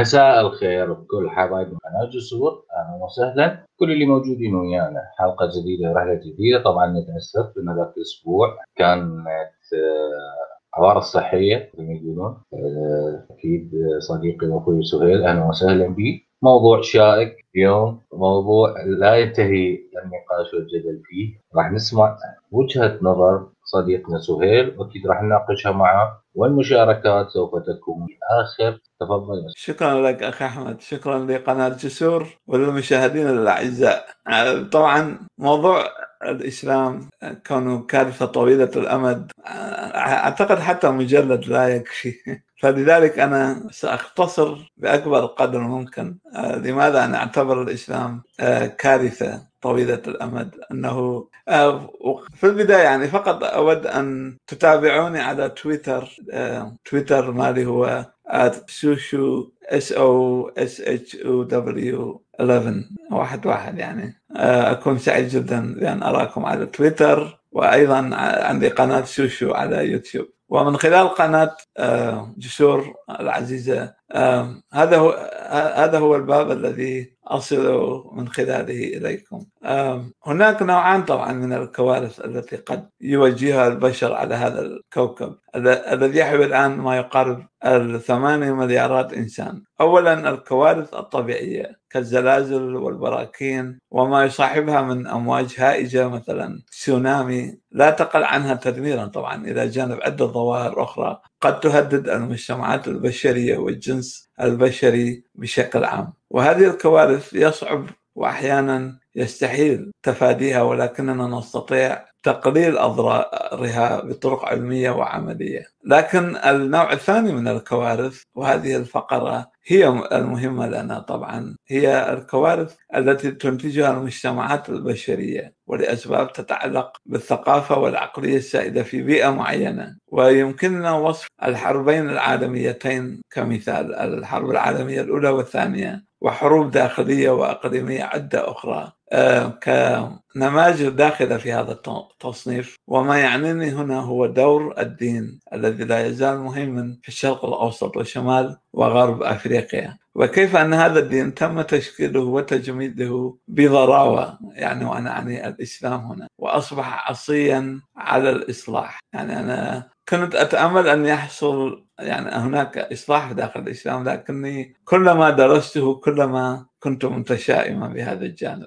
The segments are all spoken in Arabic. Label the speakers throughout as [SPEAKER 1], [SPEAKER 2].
[SPEAKER 1] مساء الخير بكل حبايب قناة جسور أهلا وسهلا. كل اللي موجودين ويانا. حلقة جديدة ورحلة جديدة. طبعا نتأسف إن ذاك الأسبوع كانت صحية زي ما يقولون. آه، أكيد صديقي وأخوي سهيل أهلا وسهلا به. موضوع شائك اليوم موضوع لا ينتهي النقاش والجدل فيه. راح نسمع وجهة نظر صديقنا سهيل واكيد راح نناقشها معه. والمشاركات سوف تكون في اخر تفضل.
[SPEAKER 2] شكرا لك أخي أحمد. شكرا لقناة جسور وللمشاهدين الأعزاء. طبعا موضوع الإسلام كونه كارثة طويلة الأمد أعتقد حتى مجلد لا يكفي. فلذلك أنا سأختصر بأكبر قدر ممكن. لماذا أنا أعتبر الإسلام كارثة طويلة الأمد أنه في البداية يعني فقط أود أن تتابعوني على تويتر تويتر مالي هو سوشو اس أو اس اتش أو دبليو 11 واحد واحد يعني أكون سعيد جدا بأن أراكم على تويتر وأيضا عندي قناة شوشو على يوتيوب ومن خلال قناة جسور العزيزة هذا هو هذا هو الباب الذي أصل من خلاله إليكم. هناك نوعان طبعا من الكوارث التي قد يواجهها البشر على هذا الكوكب. الذي يحوي الآن ما يقارب الثمانية مليارات إنسان. اولا الكوارث الطبيعية كالزلازل والبراكين وما يصاحبها من أمواج هائجة مثلا تسونامي. لا تقل عنها تدميرا طبعا إلى جانب عدة ظواهر أخرى قد تهدد المجتمعات البشرية والجنس البشري بشكل عام. وهذه الكوارث يصعب واحيانا يستحيل تفاديها ولكننا نستطيع تقليل أضرارها بطرق علمية وعملية. لكن النوع الثاني من الكوارث وهذه الفقرة هي المهمة لنا طبعا هي الكوارث التي تنتجها المجتمعات البشرية ولأسباب تتعلق بالثقافة والعقلية السائدة في بيئة معينة. ويمكننا وصف الحربين العالميتين كمثال الحرب العالمية الأولى والثانية. وحروب داخلية واقليميه عدة أخرى. كنماذج داخلة في هذا التصنيف وما يعنيني هنا هو دور الدين الذي لا يزال مهما في الشرق الأوسط وشمال وغرب أفريقيا. وكيف أن هذا الدين تم تشكيله وتجميده بضراوة؟ يعني وأنا أعني الإسلام هنا. وأصبح عصيا على الإصلاح. يعني أنا كنت أتأمل أن يحصل يعني هناك إصلاح داخل الإسلام لكني كلما درسته كلما كنت متشائما بهذا الجانب.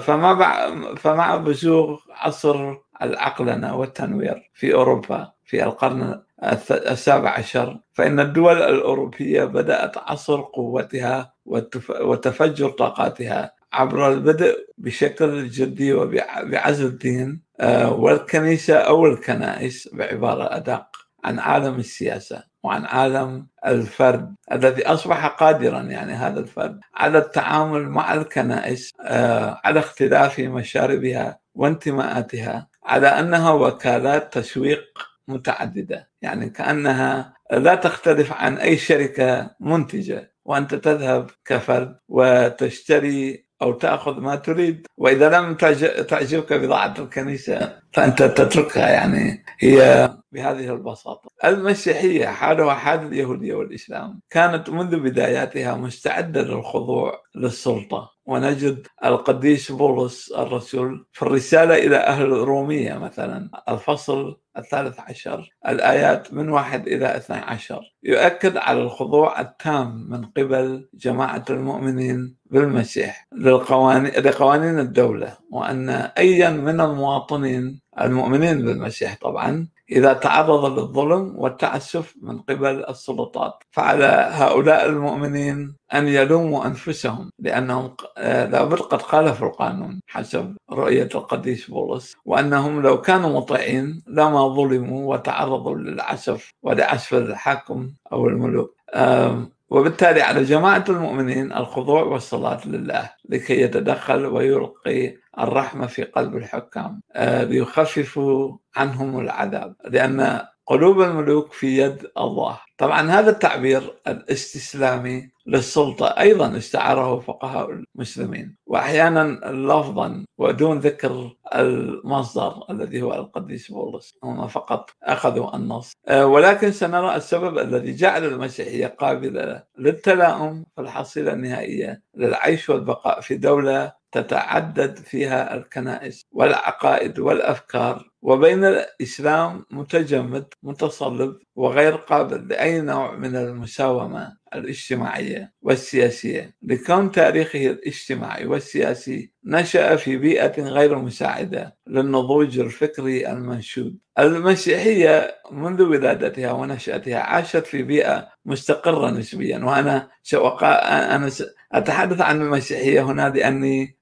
[SPEAKER 2] فما فمع بزوغ عصر العقلنة والتنوير في أوروبا في القرن السابع عشر فإن الدول الأوروبية بدأت عصر قوتها وتفجر طاقاتها عبر البدء بشكل جدي وبعزل الدين. والكنيسة أو الكنائس بعبارة أدق عن عالم السياسة وعن عالم الفرد الذي أصبح قادرا يعني هذا الفرد على التعامل مع الكنائس آه، على اختلاف مشاربها وانتماءاتها على أنها وكالات تسويق متعددة يعني كأنها لا تختلف عن أي شركة منتجة وأنت تذهب كفرد وتشتري أو تأخذ ما تريد. وإذا لم تعجبك بضاعة الكنيسة فأنت تتركها يعني. هي بهذه البساطة. المسيحية حالها حال اليهودية والإسلام كانت منذ بداياتها مستعدة للخضوع للسلطة. ونجد القديس بولس الرسول في الرسالة إلى أهل الرومية مثلا الفصل الثالث عشر الآيات من واحد إلى اثني عشر. يؤكد على الخضوع التام من قبل جماعة المؤمنين بالمسيح للقوانين لقوانين الدولة وأن أيا من المواطنين المؤمنين بالمسيح طبعا إذا تعرض للظلم والتعسف من قبل السلطات. فعلى هؤلاء المؤمنين أن يلوموا أنفسهم لأنهم لابد قد خالفوا القانون حسب رؤية القديس بولس وأنهم لو كانوا مطيعين لما ظلموا وتعرضوا للعسف ولعسف الحاكم أو الملوك. وبالتالي على جماعة المؤمنين الخضوع والصلاة لله لكي يتدخل ويلقي الرحمة في قلب الحكام ليخففوا عنهم العذاب. لأن قلوب الملوك في يد الله. طبعا هذا التعبير الاستسلامي للسلطة أيضا استعاره فقهاء المسلمين. وأحيانا لفظا ودون ذكر المصدر الذي هو القديس بولس هم فقط أخذوا النص. آه، ولكن سنرى السبب الذي جعل المسيحية قابلة للتلاؤم في الحصيلة النهائية للعيش والبقاء في دولة تتعدد فيها الكنائس والعقائد والأفكار وبين الإسلام متجمد متصلب وغير قابل لأي نوع من المساومة الاجتماعية والسياسية. لكون تاريخه الاجتماعي والسياسي نشأ في بيئة غير مساعدة للنضوج الفكري المنشود. المسيحية منذ ولادتها ونشأتها عاشت في بيئة مستقرة نسبيا. وأنا أنا أتحدث عن المسيحية هنا لأني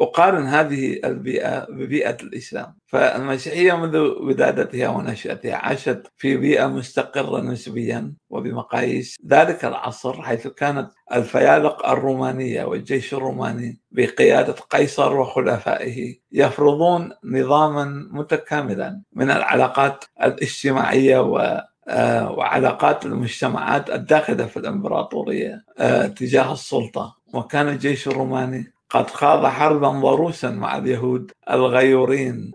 [SPEAKER 2] ساقارن هذه البيئة ببيئة الإسلام. فالمسيحية منذ ولادتها ونشأتها عاشت في بيئة مستقرة نسبيا وبمقاييس. ذلك العصر حيث كانت الفيالق الرومانية والجيش الروماني بقيادة قيصر وخلفائه يفرضون نظاما متكاملا من العلاقات الاجتماعية و آه، وعلاقات المجتمعات الداخلة في الإمبراطورية آه، تجاه السلطة. وكان الجيش الروماني قد خاض حربا ضروسا مع اليهود الغيورين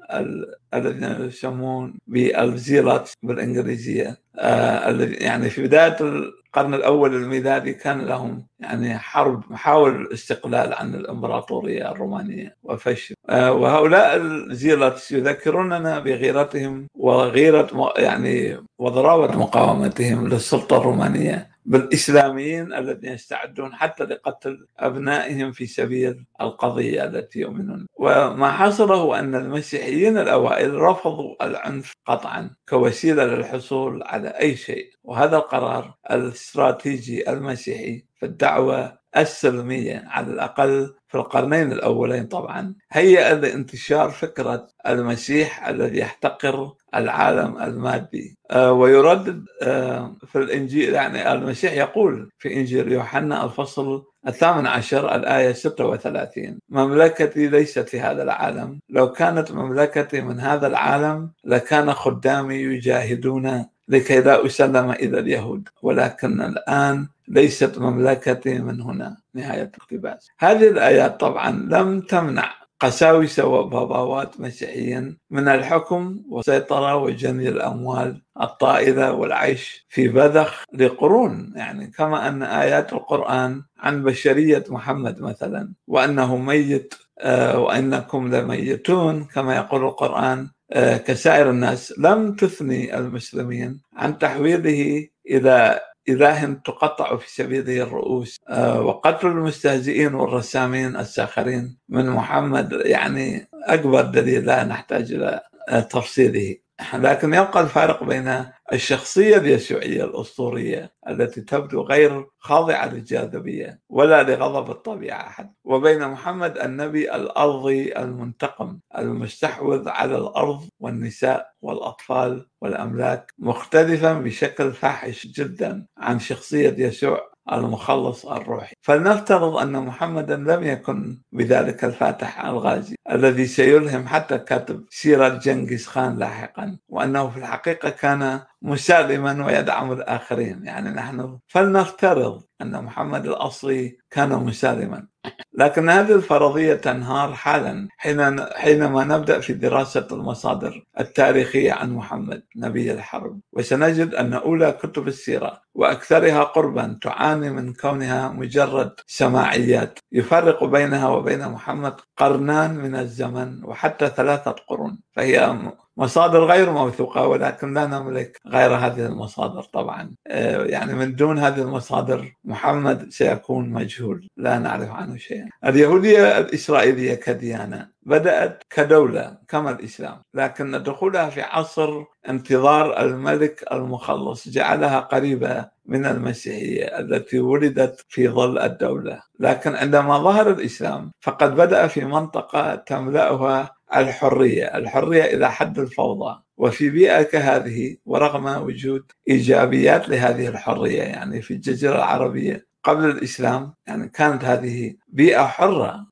[SPEAKER 2] الذين يسمون بالزيلات بالإنجليزية. آه، يعني في بداية القرن الأول الميلادي كان لهم يعني حرب محاول الاستقلال عن الإمبراطورية الرومانية وفشل. آه، وهؤلاء الزيلات يذكروننا بغيرتهم وغيرة يعني وضراوة مقاومتهم للسلطة الرومانية. بالإسلاميين الذين يستعدون حتى لقتل أبنائهم في سبيل القضية التي يؤمنون. وما حصل هو أن المسيحيين الأوائل رفضوا العنف قطعا كوسيلة للحصول على أي شيء. وهذا القرار الاستراتيجي المسيحي في الدعوة السلمية على الأقل في القرنين الأولين طبعا. هيأ لانتشار فكرة المسيح الذي يحتقر العالم المادي. آه، ويردد آه، في الإنجيل يعني المسيح يقول في إنجيل يوحنا الفصل الثامن عشر الآية 36 مملكتي ليست في هذا العالم لو كانت مملكتي من هذا العالم لكان خدامي يجاهدون لكي لا أسلم إلى اليهود ولكن الآن ليست مملكتي من هنا. نهاية الاقتباس. هذه الآيات طبعا لم تمنع قساوسة وباباوات مسيحيين من الحكم والسيطرة وجني الأموال الطائلة والعيش في بذخ لقرون. يعني كما أن آيات القرآن عن بشرية محمد مثلا وأنه ميت آه، وأنكم لميتون كما يقول القرآن كسائر الناس لم تثني المسلمين عن تحويله إلى إله تقطع في سبيله الرؤوس. آه، وقتل المستهزئين والرسامين الساخرين من محمد يعني أكبر دليل لا نحتاج إلى تفصيله. لكن يبقى الفارق بين الشخصية اليسوعية الأسطورية التي تبدو غير خاضعة للجاذبية ولا لغضب الطبيعة أحد وبين محمد النبي الأرضي المنتقم المستحوذ على الأرض والنساء والأطفال والأملاك مختلفا بشكل فاحش جدا عن شخصية يسوع المخلص الروحي. فلنفترض أن محمدا لم يكن بذلك الفاتح الغازي الذي سيلهم حتى كاتب سيرة جنكيز خان لاحقا وأنه في الحقيقة كان مسالما ويدعم الآخرين. يعني نحن فلنفترض أن محمد الأصلي كان مسالما. لكن هذه الفرضية تنهار حالا حين حينما نبدأ في دراسة المصادر التاريخية عن محمد نبي الحرب. وسنجد أن أولى كتب السيرة وأكثرها قربا تعاني من كونها مجرد سماعيات يفرق بينها وبين محمد قرنان من الزمن وحتى ثلاثة قرون فهي مصادر غير موثوقة ولكن لا نملك غير هذه المصادر طبعا. آه، يعني من دون هذه المصادر محمد سيكون مجهول. لا نعرف عنه شيئا. اليهودية الإسرائيلية كديانة بدأت كدولة كما الإسلام لكن دخولها في عصر انتظار الملك المخلص جعلها قريبة من المسيحية التي ولدت في ظل الدولة. لكن عندما ظهر الإسلام فقد بدأ في منطقة تملأها الحرية. الحرية إلى حد الفوضى. وفي بيئة كهذه ورغم وجود إيجابيات لهذه الحرية يعني في الجزيرة العربية قبل الإسلام يعني كانت هذه بيئة حرة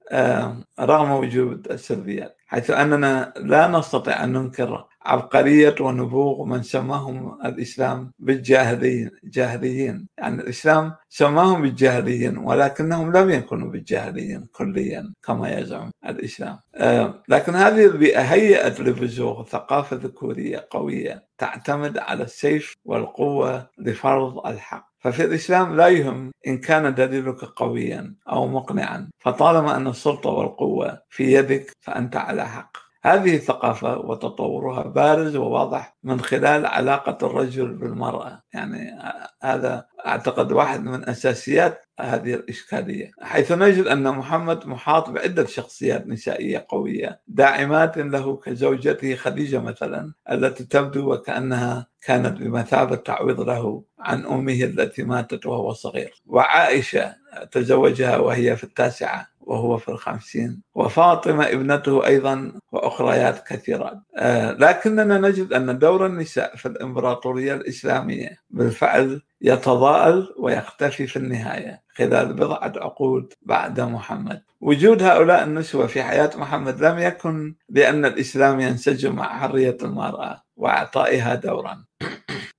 [SPEAKER 2] رغم وجود السلبيات. حيث أننا لا نستطيع أن ننكر عبقرية ونبوغ من سماهم الإسلام بالجاهليين جاهليين. يعني الإسلام سماهم بالجاهليين ولكنهم لم يكونوا بالجاهليين كليا كما يزعم الإسلام. آه، لكن هذه البيئة هيئت لبزوغ ثقافة ذكورية قوية تعتمد على السيف والقوة لفرض الحق. ففي الإسلام لا يهم إن كان دليلك قويا أو مقنعا فطالما أن السلطة والقوة في يدك فأنت على حق. هذه الثقافة وتطورها بارز وواضح من خلال علاقة الرجل بالمرأة. يعني هذا أعتقد واحد من أساسيات هذه الإشكالية حيث نجد أن محمد محاط بعدة شخصيات نسائية قوية داعمات له كزوجته خديجة مثلا التي تبدو وكأنها كانت بمثابة تعويض له عن أمه التي ماتت وهو صغير وعائشة تزوجها وهي في التاسعة. وهو في الخمسين. وفاطمة ابنته أيضا وأخريات كثيرات آه، لكننا نجد أن دور النساء في الإمبراطورية الإسلامية بالفعل يتضاءل ويختفي في النهاية خلال بضعة عقود بعد محمد. وجود هؤلاء النسوة في حياة محمد لم يكن لأن الإسلام ينسجم مع حرية المرأة وإعطائها دورا.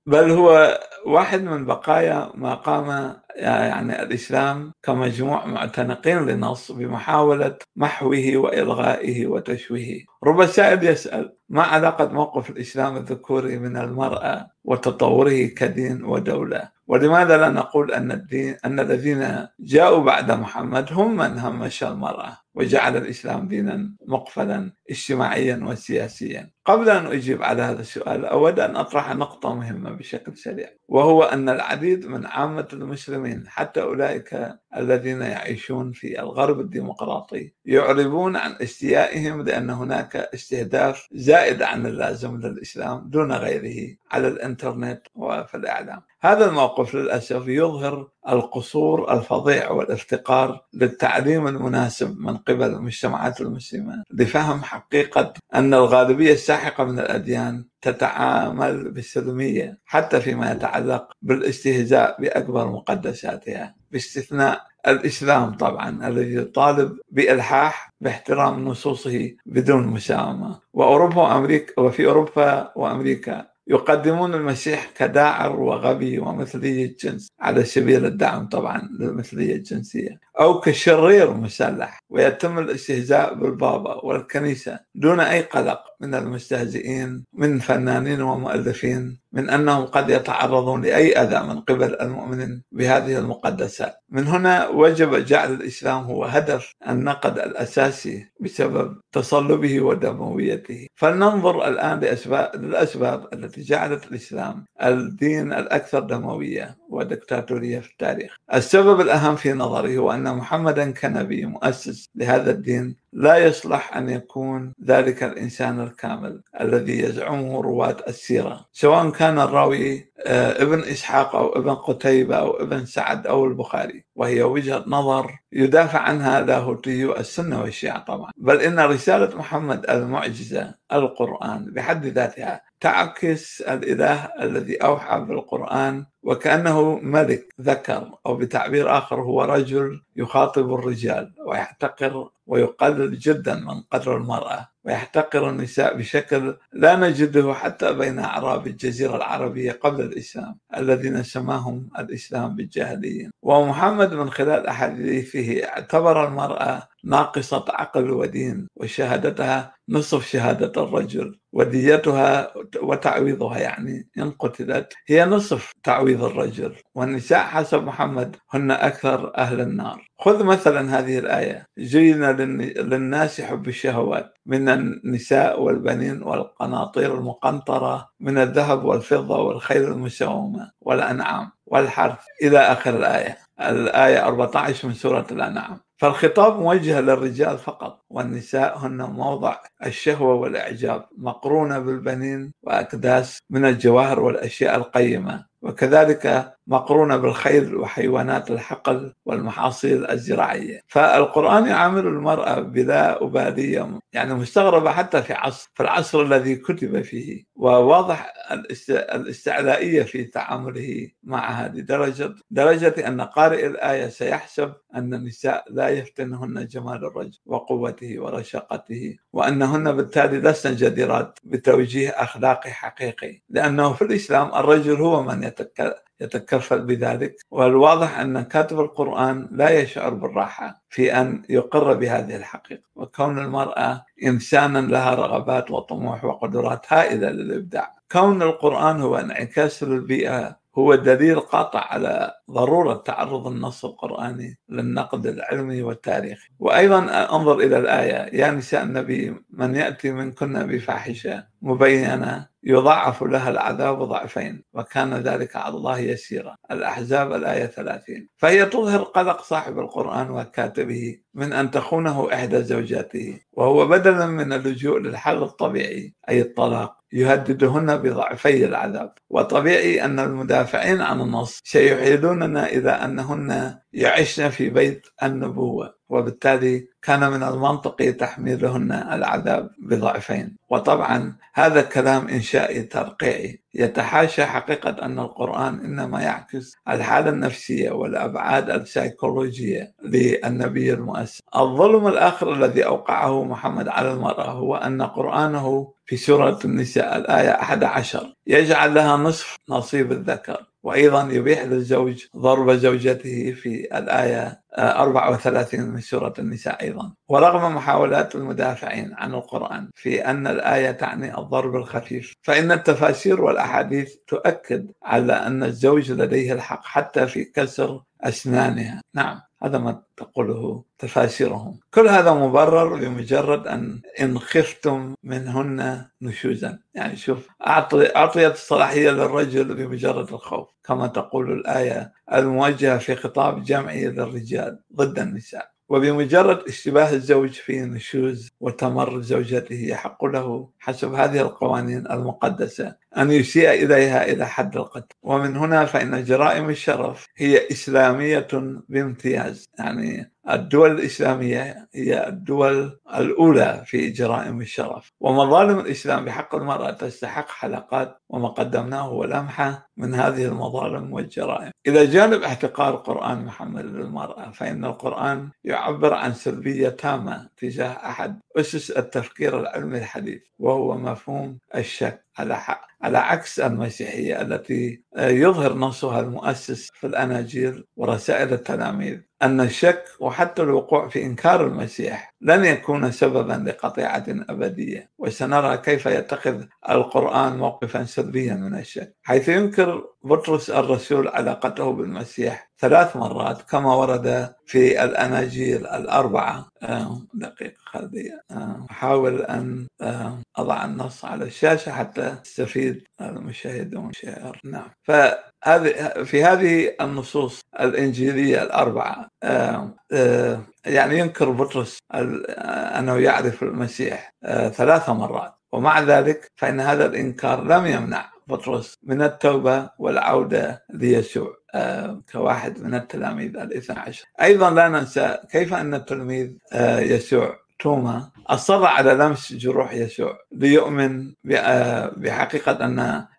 [SPEAKER 2] بل هو واحد من بقايا ما قام يعني الإسلام كمجموع معتنقين لنص بمحاولة محوه وإلغائه وتشويهه. رب سائل يسأل ما علاقة موقف الإسلام الذكوري من المرأة وتطوره كدين ودولة؟ ولماذا لا نقول أن الدين أن الذين جاءوا بعد محمد هم من همش المرأة؟ وجعل الإسلام دينا مقفلا اجتماعيا وسياسيا. قبل أن أجيب على هذا السؤال أود أن أطرح نقطة مهمة بشكل سريع وهو أن العديد من عامة المسلمين حتى أولئك الذين يعيشون في الغرب الديمقراطي يعربون عن استيائهم لأن هناك استهداف زائد عن اللازم للإسلام دون غيره على الإنترنت وفي الإعلام. هذا الموقف للأسف يظهر القصور الفظيع والافتقار للتعليم المناسب من قبل المجتمعات المسلمة. لفهم حقيقة أن الغالبية الساحقة من الأديان تتعامل بالسلمية حتى فيما يتعلق بالاستهزاء بأكبر مقدساتها. باستثناء الإسلام طبعا الذي يطالب بإلحاح باحترام نصوصه بدون مساومة. وأوروبا وأمريكا وفي أوروبا وأمريكا يقدمون المسيح كداعر وغبي ومثلية جنس. على سبيل الدعم طبعا للمثلية الجنسية. أو كشرير مسلح. ويتم الاستهزاء بالبابا والكنيسة دون أي قلق. من المستهزئين من فنانين ومؤلفين من أنهم قد يتعرضون لأي أذى من قبل المؤمنين بهذه المقدسات من هنا وجب جعل الإسلام هو هدف النقد الأساسي بسبب تصلبه ودمويته. فلننظر الآن لأسباب للأسباب التي جعلت الإسلام الدين الأكثر دموية. ودكتاتورية في التاريخ. السبب الأهم في نظري هو أن محمدا كنبي مؤسس لهذا الدين لا يصلح أن يكون ذلك الإنسان الكامل الذي يزعمه رواة السيرة. سواء كان الراوي آه، ابن إسحاق أو ابن قتيبة أو ابن سعد أو البخاري. وهي وجهة نظر يدافع عنها لاهوتي السنة والشيعة طبعا. بل إن رسالة محمد المعجزة القرآن بحد ذاتها تعكس الإله الذي أوحى بالقرآن وكأنه ملك ذكر أو بتعبير آخر هو رجل يخاطب الرجال ويحتقر ويقلل جدا من قدر المرأة. ويحتقر النساء بشكل لا نجده حتى بين أعراب الجزيرة العربية قبل الإسلام الذين سماهم الإسلام بالجاهليين ومحمد من خلال أحاديثه اعتبر المرأة ناقصة عقل ودين وشهادتها نصف شهادة الرجل وديتها وتعويضها يعني إن قتلت هي نصف تعويض الرجل. والنساء حسب محمد هن أكثر أهل النار. خذ مثلا هذه الآية. زين للناس حب الشهوات من النساء والبنين والقناطير المقنطرة من الذهب والفضة والخيل المسومة والأنعام. والحرث إلى آخر الآية. الآية 14 من سورة الأنعام. فالخطاب موجه للرجال فقط والنساء هن موضع الشهوة والإعجاب مقرونة بالبنين وأكداس من الجواهر والأشياء القيمة. وكذلك مقرونة بالخيل وحيوانات الحقل والمحاصيل الزراعية. فالقرآن يعامل المرأة بلا أبالية يعني مستغربة حتى في عصر في العصر الذي كتب فيه وواضح الاستعلائية في تعامله معها لدرجة درجة أن قارئ الآية سيحسب أن النساء لا يفتنهن جمال الرجل وقوته ورشاقته وأنهن بالتالي لسن جديرات بتوجيه أخلاقي حقيقي. لأنه في الإسلام الرجل هو من يتكفل بذلك. والواضح أن كاتب القرآن لا يشعر بالراحة في أن يقر بهذه الحقيقة. وكون المرأة إنسانا لها رغبات وطموح وقدرات هائلة للإبداع. كون القرآن هو انعكاس للبيئة هو دليل قاطع على ضرورة تعرض النص القرآني للنقد العلمي والتاريخي. وأيضا أنظر إلى الآية يا نساء النبي من يأتي منكن بفاحشة مبينة يضاعف لها العذاب ضعفين وكان ذلك على الله يسيرا. الأحزاب الآية 30 فهي تظهر قلق صاحب القرآن وكاتبه من أن تخونه إحدى زوجاته وهو بدلا من اللجوء للحل الطبيعي أي الطلاق. يهددهن بضعفي العذاب. وطبيعي أن المدافعين عن النص سيحيلوننا إلى أنهن يعشن في بيت النبوة وبالتالي كان من المنطقي تحميلهن العذاب بضعفين. وطبعا هذا كلام إنشائي ترقيعي. يتحاشى حقيقة أن القرآن إنما يعكس الحالة النفسية والأبعاد السيكولوجية للنبي المؤسس. الظلم الآخر الذي أوقعه محمد على المرأة هو أن قرآنه في سورة النساء الآية 11 يجعل لها نصف نصيب الذكر. وأيضا يبيح للزوج ضرب زوجته في الآية 34 من سورة النساء أيضا. ورغم محاولات المدافعين عن القرآن في أن الآية تعني الضرب الخفيف فإن التفاسير والأحاديث تؤكد على أن الزوج لديه الحق حتى في كسر أسنانها. نعم. هذا ما تقوله تفاسيرهم. كل هذا مبرر بمجرد أن إن خفتم منهن نشوزا. يعني شوف أعطيت الصلاحية للرجل بمجرد الخوف. كما تقول الآية الموجهة في خطاب جمعي للرجال ضد النساء. وبمجرد اشتباه الزوج في نشوز وتمر زوجته يحق له حسب هذه القوانين المقدسة. أن يسيء إليها إلى حد القتل. ومن هنا فإن جرائم الشرف هي إسلامية بامتياز. يعني الدول الإسلامية هي الدول الأولى في جرائم الشرف. ومظالم الإسلام بحق المرأة تستحق حلقات وما قدمناه هو لمحة من هذه المظالم والجرائم. إلى جانب احتقار قرآن محمد للمرأة فإن القرآن يعبر عن سلبية تامة تجاه أحد. أسس التفكير العلمي الحديث. وهو مفهوم الشك. على حق على عكس المسيحية التي يظهر نصها المؤسس في الأناجيل ورسائل التلاميذ أن الشك وحتى الوقوع في إنكار المسيح لن يكون سببا لقطيعة أبدية وسنرى كيف يتخذ القرآن موقفا سلبيا من الشك. حيث ينكر بطرس الرسول علاقته بالمسيح ثلاث مرات كما ورد في الأناجيل الأربعة. آه، دقيقة آه، أحاول أن آه، أضع النص على الشاشة حتى يستفيد المشاهدون شعر نعم. فهذه في هذه النصوص الإنجيلية الأربعة يعني ينكر بطرس أنه يعرف المسيح ثلاث مرات. ومع ذلك فإن هذا الإنكار لم يمنع بطرس من التوبة والعودة ليسوع آه، كواحد من التلاميذ الاثنى عشر. أيضا لا ننسى كيف أن التلميذ آه، يسوع توما أصر على لمس جروح يسوع ليؤمن آه، بحقيقة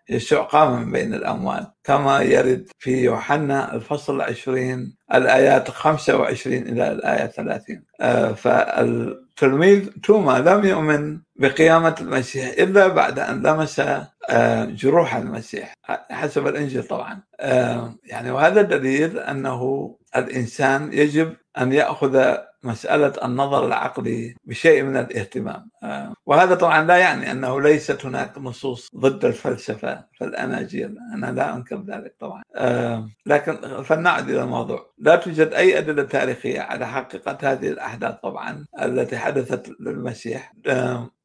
[SPEAKER 2] يسوع قام من بين الأموات كما يرد في يوحنا الفصل العشرين الآيات 25 إلى الآية 30 فالتلميذ توما لم يؤمن بقيامة المسيح إلا بعد أن لمس آه، جروح المسيح حسب الإنجيل طبعا. آه، يعني وهذا دليل أنه الإنسان يجب أن يأخذ مسألة النظر العقلي بشيء من الاهتمام. آه، وهذا طبعا لا يعني أنه ليست هناك نصوص ضد الفلسفة في الأناجيل أنا لا أنكر ذلك طبعا. لكن فلنعد إلى الموضوع. لا توجد أي أدلة تاريخية على حقيقة هذه الأحداث طبعا التي حدثت للمسيح.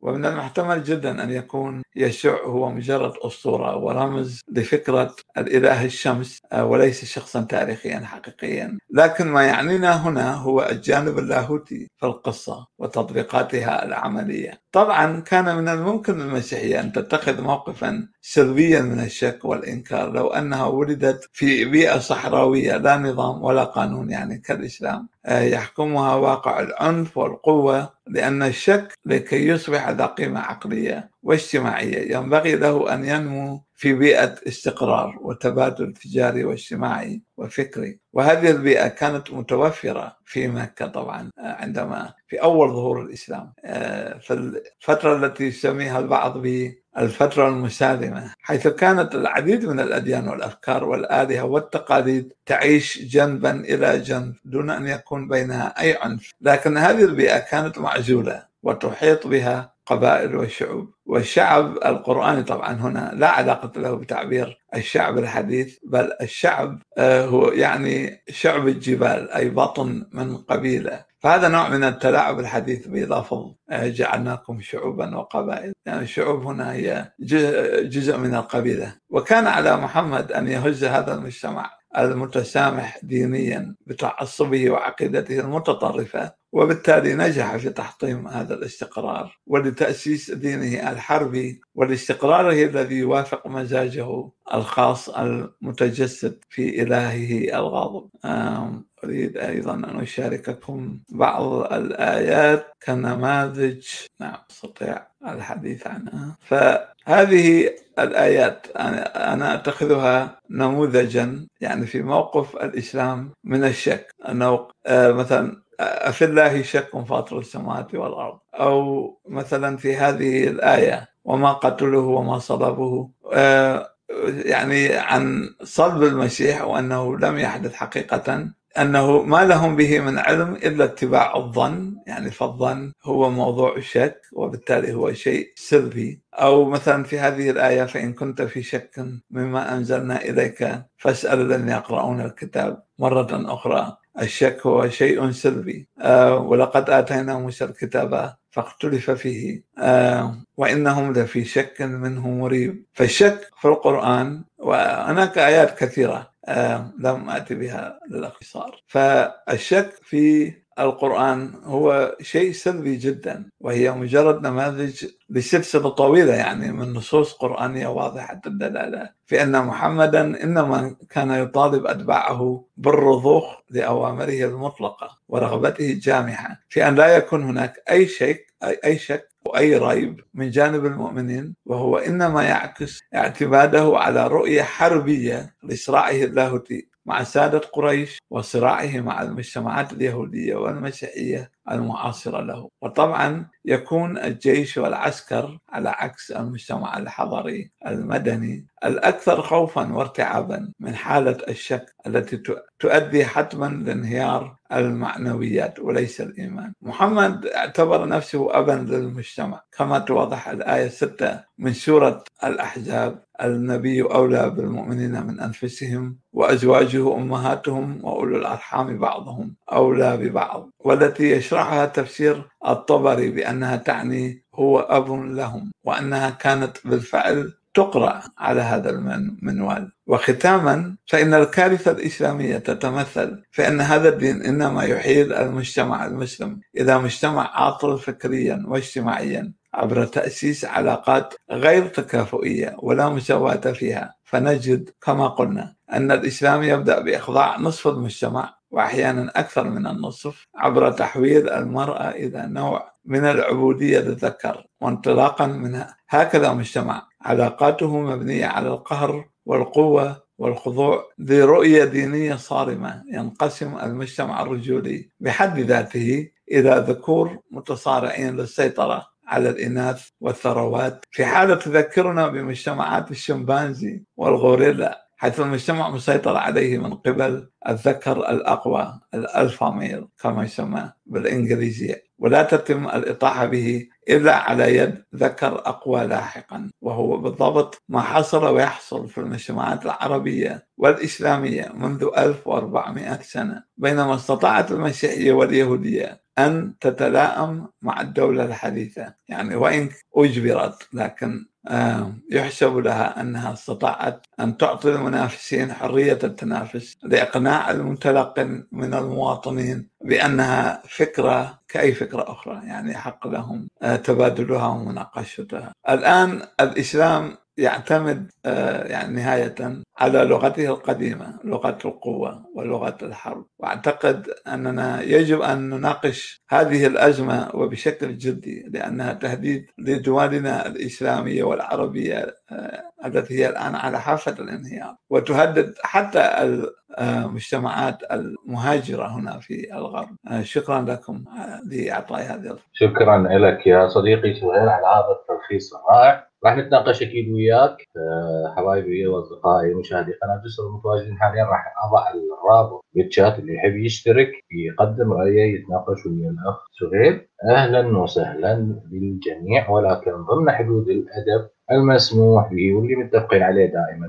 [SPEAKER 2] ومن المحتمل جدا أن يكون يشوع هو مجرد أسطورة ورمز لفكرة الإله الشمس آه، وليس شخصا تاريخيا حقيقيا. لكن ما يعنينا هنا هو الجانب اللاهوتي في القصة وتطبيقاتها العملية. طبعا كان من الممكن للمسيحية أن تتخذ موقفا سلبيا من الشك والإنكار لو أنها ولدت في بيئة صحراوية لا نظام ولا قانون. يعني كالإسلام آه، يحكمها واقع العنف والقوة لأن الشك لكي يصبح ذا قيمة عقلية. واجتماعية. ينبغي له أن ينمو في بيئة استقرار وتبادل تجاري واجتماعي وفكري. وهذه البيئة كانت متوفرة في مكة طبعا عندما في أول ظهور الإسلام. آه، في الفترة التي يسميها البعض بالفترة المسالمة حيث كانت العديد من الأديان والأفكار والآلهة والتقاليد تعيش جنبا إلى جنب دون أن يكون بينها أي عنف. لكن هذه البيئة كانت معزولة. وتحيط بها قبائل وشعوب والشعب القرآني طبعا هنا لا علاقة له بتعبير الشعب الحديث بل الشعب آه، هو يعني شعب الجبال أي بطن من قبيلة. فهذا نوع من التلاعب الحديث بلفظ آه، جعلناكم شعوبا وقبائل. يعني الشعوب هنا هي جزء من القبيلة. وكان على محمد أن يهز هذا المجتمع المتسامح دينيا بتعصبه وعقيدته المتطرفة وبالتالي نجح في تحطيم هذا الاستقرار. ولتأسيس دينه الحربي ولاستقراره الذي يوافق مزاجه الخاص المتجسد في إلهه الغاضب. أريد أيضا أن أشارككم بعض الآيات كنماذج. نعم أستطيع الحديث عنها. فهذه الآيات أنا أتخذها نموذجا يعني في موقف الإسلام من الشك. أنه آه، مثلا أفي الله شك فاطر السماوات والأرض. أو مثلا في هذه الآية وما قتله وما صلبه آه، يعني عن صلب المسيح وأنه لم يحدث حقيقة. أنه ما لهم به من علم إلا اتباع الظن يعني فالظن هو موضوع الشك وبالتالي هو شيء سلبي أو مثلا في هذه الآية فإن كنت في شك مما أنزلنا إليك فاسأل الذين يقرؤون الكتاب. مرة أخرى الشك هو شيء سلبي آه ولقد آتينا موسى الكتاب فاختلف فيه. آه وإنهم لفي شك منه مريب. فالشك في القرآن وهناك آيات كثيرة. لم آتي بها للاختصار فالشك في القرآن هو شيء سلبي جدا وهي مجرد نماذج لسلسلة طويلة يعني من نصوص قرآنية واضحة الدلالة في أن محمدا إنما كان يطالب أتباعه بالرضوخ لأوامره المطلقة ورغبته الجامحة في أن لا يكون هناك أي شيء أي شك وأي ريب من جانب المؤمنين وهو إنما يعكس اعتماده على رؤية حربية لصراعه اللاهوتي مع سادة قريش وصراعه مع المجتمعات اليهودية والمسيحية المعاصرة له. وطبعا يكون الجيش والعسكر على عكس المجتمع الحضري المدني الأكثر خوفا وارتعابا من حالة الشك التي تؤدي حتما لانهيار المعنويات وليس الإيمان. محمد اعتبر نفسه أبا للمجتمع كما توضح الآية 6 من سورة الأحزاب. النبي أولى بالمؤمنين من أنفسهم وأزواجه أمهاتهم وأولو الأرحام بعضهم أولى ببعض والتي يشرحها تفسير الطبري بأنها تعني هو أب لهم وأنها كانت بالفعل تقرأ على هذا المنوال وختاما فإن الكارثة الإسلامية تتمثل في أن هذا الدين إنما يحيل المجتمع المسلم. إلى مجتمع عاطل فكريا واجتماعيا عبر تأسيس علاقات غير تكافؤية ولا مساواة فيها. فنجد كما قلنا أن الإسلام يبدأ بإخضاع نصف المجتمع وأحيانا أكثر من النصف عبر تحويل المرأة إلى نوع من العبودية للذكر وانطلاقا من هكذا مجتمع. علاقاته مبنية على القهر والقوة والخضوع لرؤية دينية صارمة ينقسم المجتمع الرجولي بحد ذاته إلى ذكور متصارعين للسيطرة. على الإناث والثروات. في حالة تذكرنا بمجتمعات الشمبانزي والغوريلا حيث المجتمع مسيطر عليه من قبل الذكر الأقوى الألفا ميل كما يسمى بالإنجليزية ولا تتم الإطاحة به إلا على يد ذكر أقوى لاحقا وهو بالضبط ما حصل ويحصل في المجتمعات العربية والإسلامية منذ 1400 سنة بينما استطاعت المسيحية واليهودية أن تتلائم مع الدولة الحديثة يعني وإن أجبرت لكن يحسب لها أنها استطاعت أن تعطي المنافسين حرية التنافس لإقناع المتلقن من المواطنين بأنها فكرة كأي فكرة أخرى يعني حق لهم تبادلها ومناقشتها. الآن الإسلام يعتمد آه، يعني نهاية على لغته القديمة لغة القوة ولغة الحرب. وأعتقد أننا يجب أن نناقش هذه الأزمة وبشكل جدي لأنها تهديد لدولنا الإسلامية والعربية آه، التي هي الآن على حافة الانهيار. وتهدد حتى المجتمعات المهاجرة هنا في الغرب. آه، شكرا لكم لإعطاء هذه
[SPEAKER 1] شكرا لك يا صديقي. سهيل على هذا التلخيص الرائع. راح نتناقش أكيد وياك آه، حبايبي وأصدقائي مشاهدي قناة جسر المتواجدين حاليا راح أضع الرابط بالشات اللي يحب يشترك يقدم رأيه يتناقش ويا الأخ سهيل أهلا وسهلا بالجميع ولكن ضمن حدود الأدب المسموح به واللي متفقين عليه دائما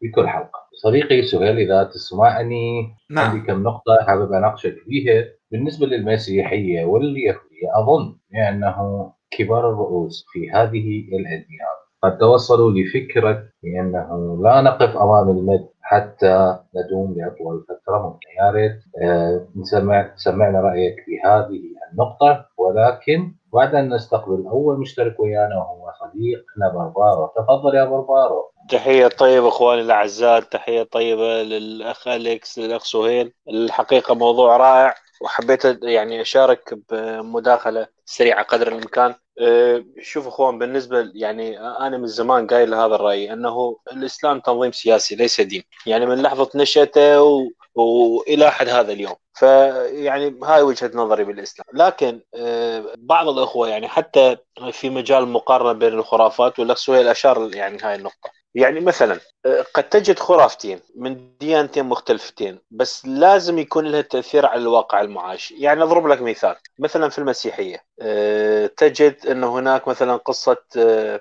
[SPEAKER 1] في كل حلقة. صديقي سهيل إذا تسمعني نعم. عندي كم نقطة حابب أناقشك فيها بالنسبة للمسيحية واليهودية أظن بأنه كبار الرؤوس في هذه الأديان. قد توصلوا لفكرة بأنه لا نقف أمام المد حتى ندوم لأطول فترة ممكن يا ريت آه نسمع سمعنا رأيك في هذه النقطة. ولكن بعد أن نستقبل أول مشترك ويانا وهو صديقنا بربارو تفضل يا بربارو
[SPEAKER 3] تحية طيبة أخواني الأعزاء. تحية طيبة للأخ أليكس للأخ سهيل. الحقيقة موضوع رائع. وحبيت يعني أشارك بمداخلة سريعة قدر الإمكان. أه، شوف أخوان بالنسبة يعني أنا من زمان قايل هذا الرأي أنه الإسلام تنظيم سياسي ليس دين. يعني من لحظة نشأته و... والى حد هذا اليوم. فيعني هاي وجهة نظري بالإسلام. لكن أه، بعض الأخوة يعني حتى في مجال المقارنه بين الخرافات والاخ سهيل أشار يعني هاي النقطة. يعني مثلا آه، قد تجد خرافتين من ديانتين مختلفتين بس لازم يكون لها تأثير على الواقع المعاش. يعني أضرب لك مثال. مثلا في المسيحية آه، تجد أن هناك مثلا قصة آه،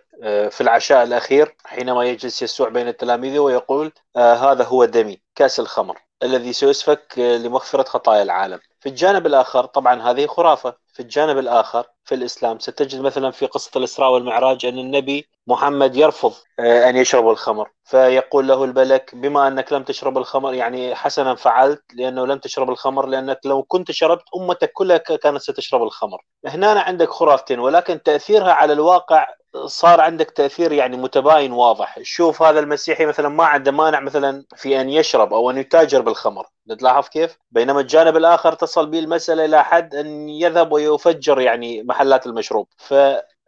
[SPEAKER 3] في العشاء الأخير حينما يجلس يسوع بين التلاميذ ويقول هذا هو دمي كأس الخمر الذي سيسفك لمغفرة خطايا العالم. في الجانب الآخر طبعا هذه خرافة. في الجانب الآخر في الإسلام ستجد مثلا في قصة الإسراء والمعراج أن النبي محمد يرفض آه، أن يشرب الخمر فيقول له الملك بما أنك لم تشرب الخمر يعني حسنا فعلت لأنه لم تشرب الخمر لأنك لو كنت شربت أمتك كلها كانت ستشرب الخمر. هنا عندك خرافتين ولكن تأثيرها على الواقع صار عندك تأثير يعني متباين واضح، شوف هذا المسيحي مثلا ما عنده مانع مثلا في أن يشرب أو أن يتاجر بالخمر، تلاحظ كيف؟ بينما الجانب الآخر تصل به المسألة إلى حد أن يذهب ويفجر يعني محلات المشروب، ف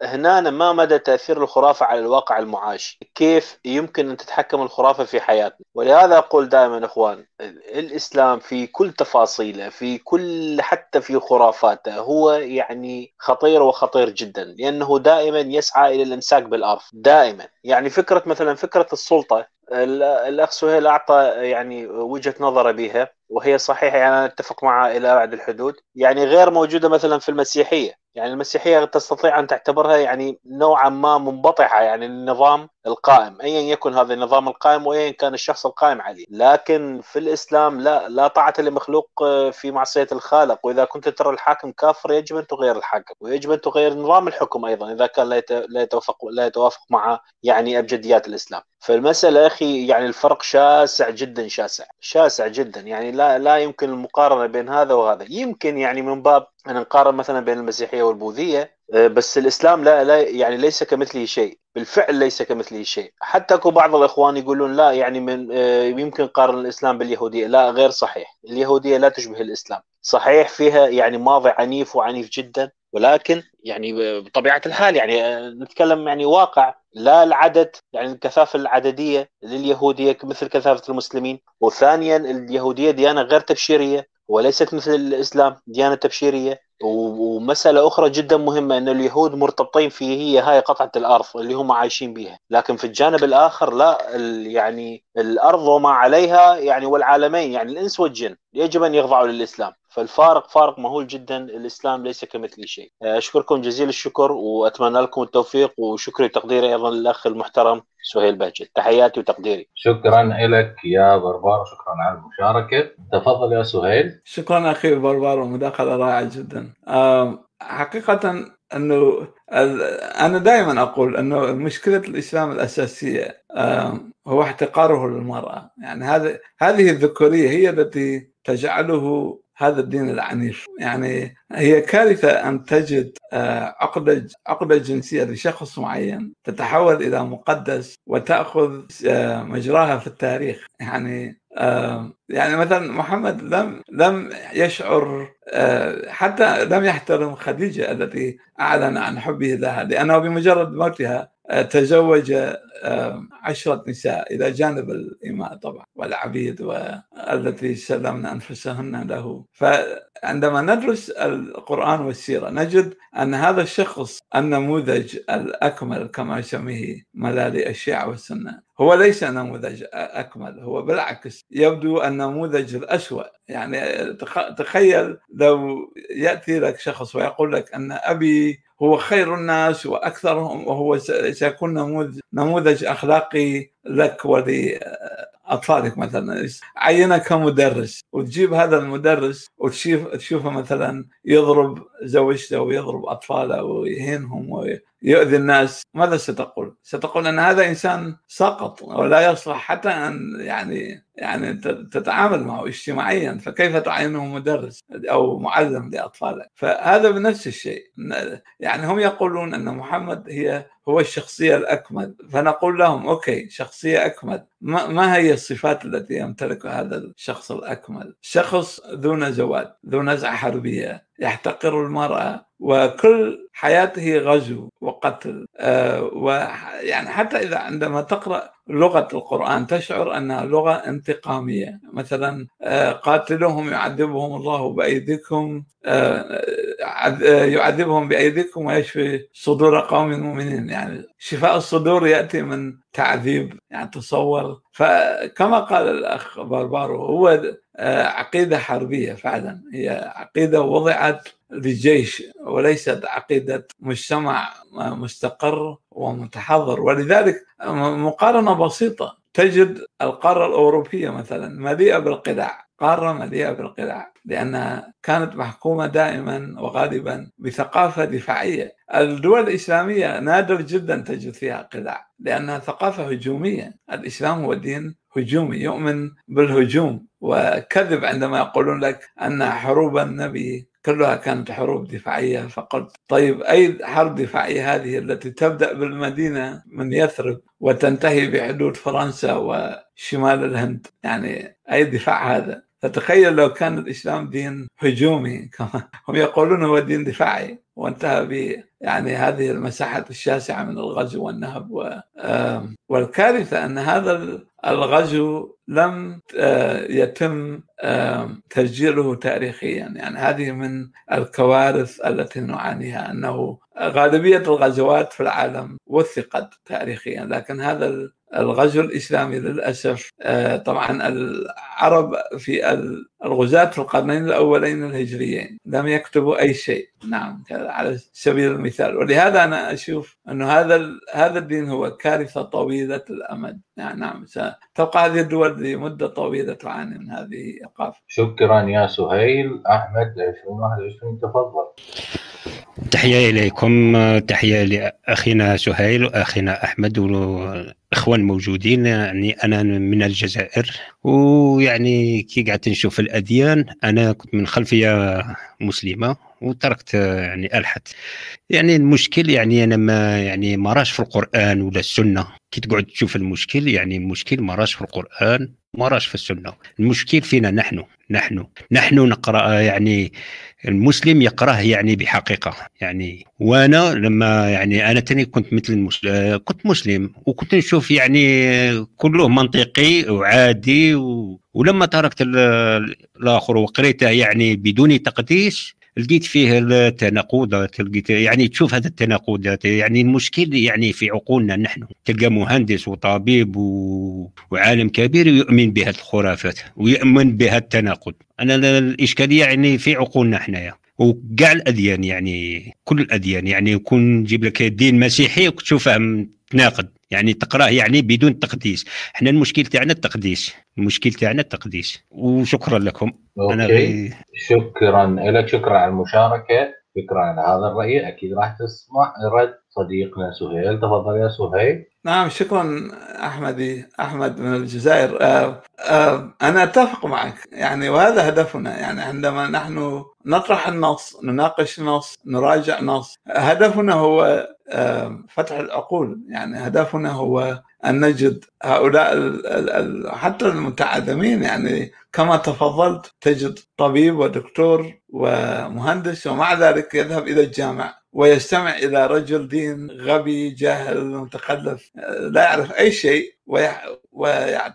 [SPEAKER 3] هنا ما مدى تأثير الخرافة على الواقع المعاش. كيف يمكن أن تتحكم الخرافة في حياتنا؟ ولهذا أقول دائما إخوان الإسلام في كل تفاصيله في كل حتى في خرافاته هو يعني خطير وخطير جدا لأنه دائما يسعى إلى الإمساك بالأرض دائما. يعني فكرة مثلا فكرة السلطة الأخ سهيل أعطى يعني وجهة نظره بها وهي صحيحة يعني أنا أتفق معها إلى أبعد الحدود. يعني غير موجودة مثلا في المسيحية. يعني المسيحية تستطيع أن تعتبرها يعني نوعا ما منبطحة يعني النظام القائم أيا يكن هذا النظام القائم وأيا كان الشخص القائم عليه. لكن في الإسلام لا لا طاعة لمخلوق في معصية الخالق. وإذا كنت ترى الحاكم كافر يجب أن تغير الحاكم. ويجب أن تغير نظام الحكم أيضا إذا كان لا يتوافق لا يتوافق مع يعني أبجديات الإسلام. فالمسألة أخي يعني الفرق شاسع جدا شاسع شاسع جدا. يعني لا لا يمكن المقارنة بين هذا وهذا. يمكن يعني من باب أن نقارن مثلا بين المسيحية والبوذية آه، بس الإسلام لا, لا يعني ليس كمثله شيء. بالفعل ليس كمثله شيء. حتى أكو بعض الإخوان يقولون لا يعني من آه، يمكن قارن الإسلام باليهودية. لا غير صحيح. اليهودية لا تشبه الإسلام. صحيح فيها يعني ماضي عنيف وعنيف جدا ولكن يعني بطبيعة الحال يعني آه، نتكلم يعني واقع. لا العدد يعني الكثافة العددية لليهودية مثل كثافة المسلمين. وثانيا اليهودية ديانة غير تبشيرية وليست مثل الإسلام ديانة تبشيرية. ومسألة أخرى جدا مهمة إن اليهود مرتبطين في هي هاي قطعة الأرض اللي هم عايشين بها لكن في الجانب الآخر لا يعني الأرض وما عليها يعني والعالمين يعني الإنس والجن يجب أن يخضعوا للإسلام. فالفارق فارق مهول جدا الإسلام ليس كمثل شيء. أشكركم جزيل الشكر وأتمنى لكم التوفيق وشكري وتقديري أيضا للأخ المحترم سهيل بهجت. تحياتي وتقديري.
[SPEAKER 1] شكرا لك يا بربار شكرا على المشاركة. تفضل يا سهيل.
[SPEAKER 2] شكرا أخي بربار ومداخله رائعة جدا. حقيقة أنه أنا دائما أقول أنه مشكلة الإسلام الأساسية هو احتقاره للمرأة. يعني هذا هذه الذكورية هي التي تجعله هذا الدين العنيف. يعني هي كارثة أن تجد آه، عقدة عقدة جنسية لشخص معين تتحول إلى مقدس وتأخذ آه، مجراها في التاريخ. يعني يعني مثلا محمد لم لم يشعر حتى لم يحترم خديجة التي أعلن عن حبه لها لأنه بمجرد موتها تزوج عشرة نساء إلى جانب الإماء طبعا والعبيد والتي سلمن أنفسهن له. فعندما ندرس القرآن والسيرة نجد أن هذا الشخص النموذج الأكمل كما يسميه ملالي الشيعة والسنة. هو ليس نموذج أكمل هو بالعكس يبدو النموذج الأسوأ. يعني تخيل لو يأتي لك شخص ويقول لك أن أبي هو خير الناس وأكثرهم وهو سيكون نموذج نموذج أخلاقي لك ولأطفالك مثلا عينك كمدرس وتجيب هذا المدرس وتشوف تشوفه مثلا يضرب زوجته ويضرب أطفاله ويهينهم ويؤذي الناس ماذا ستقول؟ ستقول أن هذا إنسان سقط ولا يصلح حتى أن يعني يعني تتعامل معه اجتماعيا فكيف تعينه مدرس أو معلم لاطفالك فهذا بنفس الشيء. يعني هم يقولون أن محمد هي هو الشخصية الأكمل فنقول لهم أوكي شخصية أكمل. ما, ما هي الصفات التي يمتلكها هذا الشخص الأكمل؟ شخص ذو نزوات ذو نزعة حربية يحتقر المرأة وكل حياته غزو وقتل. آه ويعني حتى إذا عندما تقرأ لغة القرآن تشعر أنها لغة انتقامية. مثلا آه قاتلوهم يعذبهم الله بأيديكم آه يعذبهم بأيديكم ويشفي صدور قوم مؤمنين يعني شفاء الصدور يأتي من تعذيب يعني تصور. فكما قال الأخ باربارو هو عقيدة حربية فعلا. هي عقيدة وضعت للجيش وليست عقيدة مجتمع مستقر ومتحضر. ولذلك مقارنة بسيطة تجد القارة الأوروبية مثلا مليئة بالقلاع قارة مليئة بالقلاع لأنها كانت محكومة دائما وغالبا بثقافة دفاعية. الدول الإسلامية نادر جدا تجد فيها قلاع لأنها ثقافة هجومية. الإسلام هو دين هجومي يؤمن بالهجوم وكذب عندما يقولون لك أن حروب النبي كلها كانت حروب دفاعية فقلت طيب أي حرب دفاعية هذه التي تبدأ بالمدينة من يثرب وتنتهي بحدود فرنسا وشمال الهند؟ يعني أي دفاع هذا؟ فتخيل لو كان الإسلام دين هجومي كما هم يقولون هو دين دفاعي وانتهى ب يعني هذه المساحات الشاسعة من الغزو والنهب و والكارثة أن هذا الغزو لم يتم تسجيله تاريخيا. يعني هذه من الكوارث التي نعانيها أنه غالبية الغزوات في العالم وثقت تاريخيا. لكن هذا الغزو الإسلامي للأسف آه، طبعا العرب في الغزاة في القرنين الأولين الهجريين لم يكتبوا أي شيء. نعم على سبيل المثال. ولهذا أنا أشوف أنه هذا هذا الدين هو كارثة طويلة الأمد. نعم نعم ستبقى هذه الدول لمدة طويلة تعاني من هذه الايقاف
[SPEAKER 1] شكرا يا سهيل. أحمد 2021 تفضل.
[SPEAKER 4] تحية إليكم تحية لأخينا سهيل وأخينا أحمد والإخوان موجودين. يعني أنا من الجزائر ويعني كي قعدت نشوف الأديان أنا كنت من خلفية مسلمة وتركت يعني ألحد. يعني المشكل يعني أنا ما يعني ما راش في القرآن ولا السنة. كي تقعد تشوف المشكل يعني المشكل ما راش في القرآن ما راش في السنة. المشكل فينا نحن نحن نحن نقرأ يعني المسلم يقراه يعني بحقيقة. يعني وأنا لما يعني أنا تاني كنت مثل المسلم كنت مسلم وكنت نشوف يعني كله منطقي وعادي و... ولما تركت الآخر وقريته يعني بدون تقديس لقيت فيه التناقضات لقيت يعني تشوف هذا التناقضات. يعني المشكل يعني في عقولنا نحن. تلقى مهندس وطبيب و... وعالم كبير يؤمن بهذه الخرافات ويؤمن بهذا التناقض. أنا الإشكالية يعني في عقولنا احنايا وكاع الأديان يعني كل الأديان يعني يكون نجيب لك دين مسيحي وتشوفه متناقض. يعني تقراه يعني بدون تقديس. إحنا المشكل تاعنا التقديس. المشكل تاعنا التقديس. وشكرا لكم.
[SPEAKER 1] أوكي. أنا غي... شكرا لك. شكرا على المشاركة. فكره عن هذا الرأي. أكيد راح تسمع رد صديقنا سهيل. تفضل يا سهيل.
[SPEAKER 2] نعم شكرا أحمدي أحمد من الجزائر. آه، آه، أنا أتفق معك. يعني وهذا هدفنا. يعني عندما نحن نطرح النص نناقش النص نراجع نص هدفنا هو آه، فتح العقول. يعني هدفنا هو أن نجد هؤلاء حتى المتعلمين. يعني كما تفضلت تجد طبيب ودكتور ومهندس ومع ذلك يذهب إلى الجامع. ويستمع إلى رجل دين غبي جاهل متخلف لا يعرف أي شيء ويعني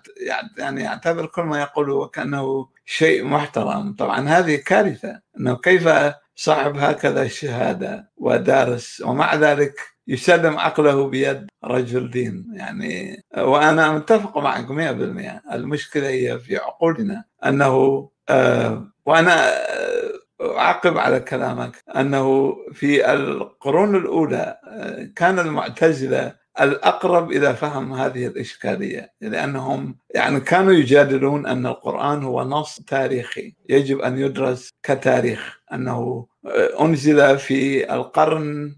[SPEAKER 2] يعني يعتبر كل ما يقوله وكانه شيء محترم. طبعا هذه كارثة إنه كيف صاحب هكذا شهادة ودارس ومع ذلك يسلم عقله بيد رجل دين. يعني وأنا متفق معك 100% المشكلة هي في عقولنا أنه آه، وأنا أعقب على كلامك. أنه في القرون الأولى آه، كان المعتزلة الأقرب إلى فهم هذه الإشكالية لأنهم يعني كانوا يجادلون أن القرآن هو نص تاريخي. يجب أن يدرس كتاريخ. أنه أنزل في القرن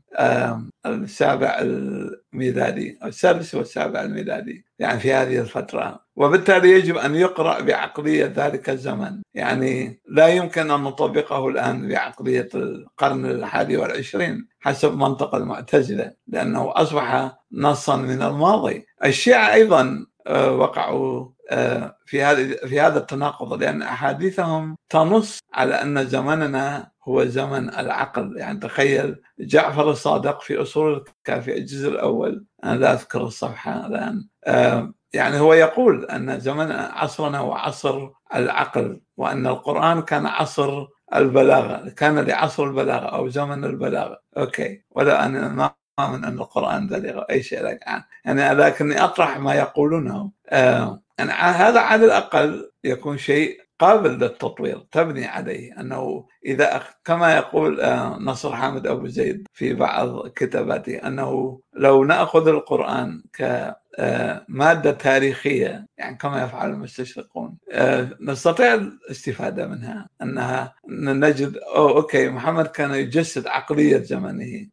[SPEAKER 2] السابع الميلادي السادس والسابع الميلادي يعني في هذه الفترة. وبالتالي يجب أن يقرأ بعقلية ذلك الزمن. يعني لا يمكن أن نطبقه الآن بعقلية القرن الحادي والعشرين حسب منطق المعتزلة لأنه أصبح نصا من الماضي. الشيعة أيضا آه، وقعوا آه، في هذا في هذا التناقض لأن أحاديثهم تنص على أن زمننا هو زمن العقل. يعني تخيل جعفر الصادق في أصول الكافي الجزء الأول. أنا لا أذكر الصفحة الآن. آه، يعني هو يقول أن زمن عصرنا هو عصر العقل وأن القرآن كان عصر البلاغة كان لعصر البلاغة أو زمن البلاغة. أوكي. ولا أنا ما من أن القرآن بلغ أي شيء لك يعني لكني أطرح ما يقولونه. آه. يعني هذا على الأقل يكون شيء قابل للتطوير تبني عليه. أنه إذا كما يقول آه، نصر حامد أبو زيد في بعض كتاباته أنه لو نأخذ القرآن ك آه، مادة تاريخية يعني كما يفعل المستشرقون آه، نستطيع الاستفادة منها. أنها نجد أو أوكي محمد كان يجسد عقلية زمنه.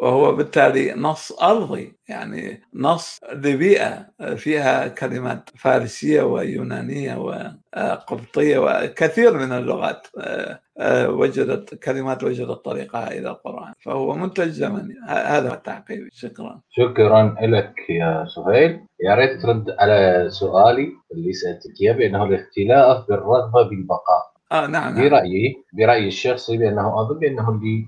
[SPEAKER 2] وهو بالتالي نص أرضي يعني نص لبيئة فيها كلمات فارسية ويونانية وقبطية وكثير من اللغات وجدت كلمات وجدت طريقها إلى القرآن فهو منتج زمني. هذا التعقيب. شكرا.
[SPEAKER 1] شكرا لك يا سهيل. يا ريت ترد على سؤالي اللي سألتك إياه بأنه الاختلاف بالرغبة بالبقاء.
[SPEAKER 2] آه نعم,
[SPEAKER 1] نعم. برأيي برأيي الشخصي بأنه أظن بأنه اللي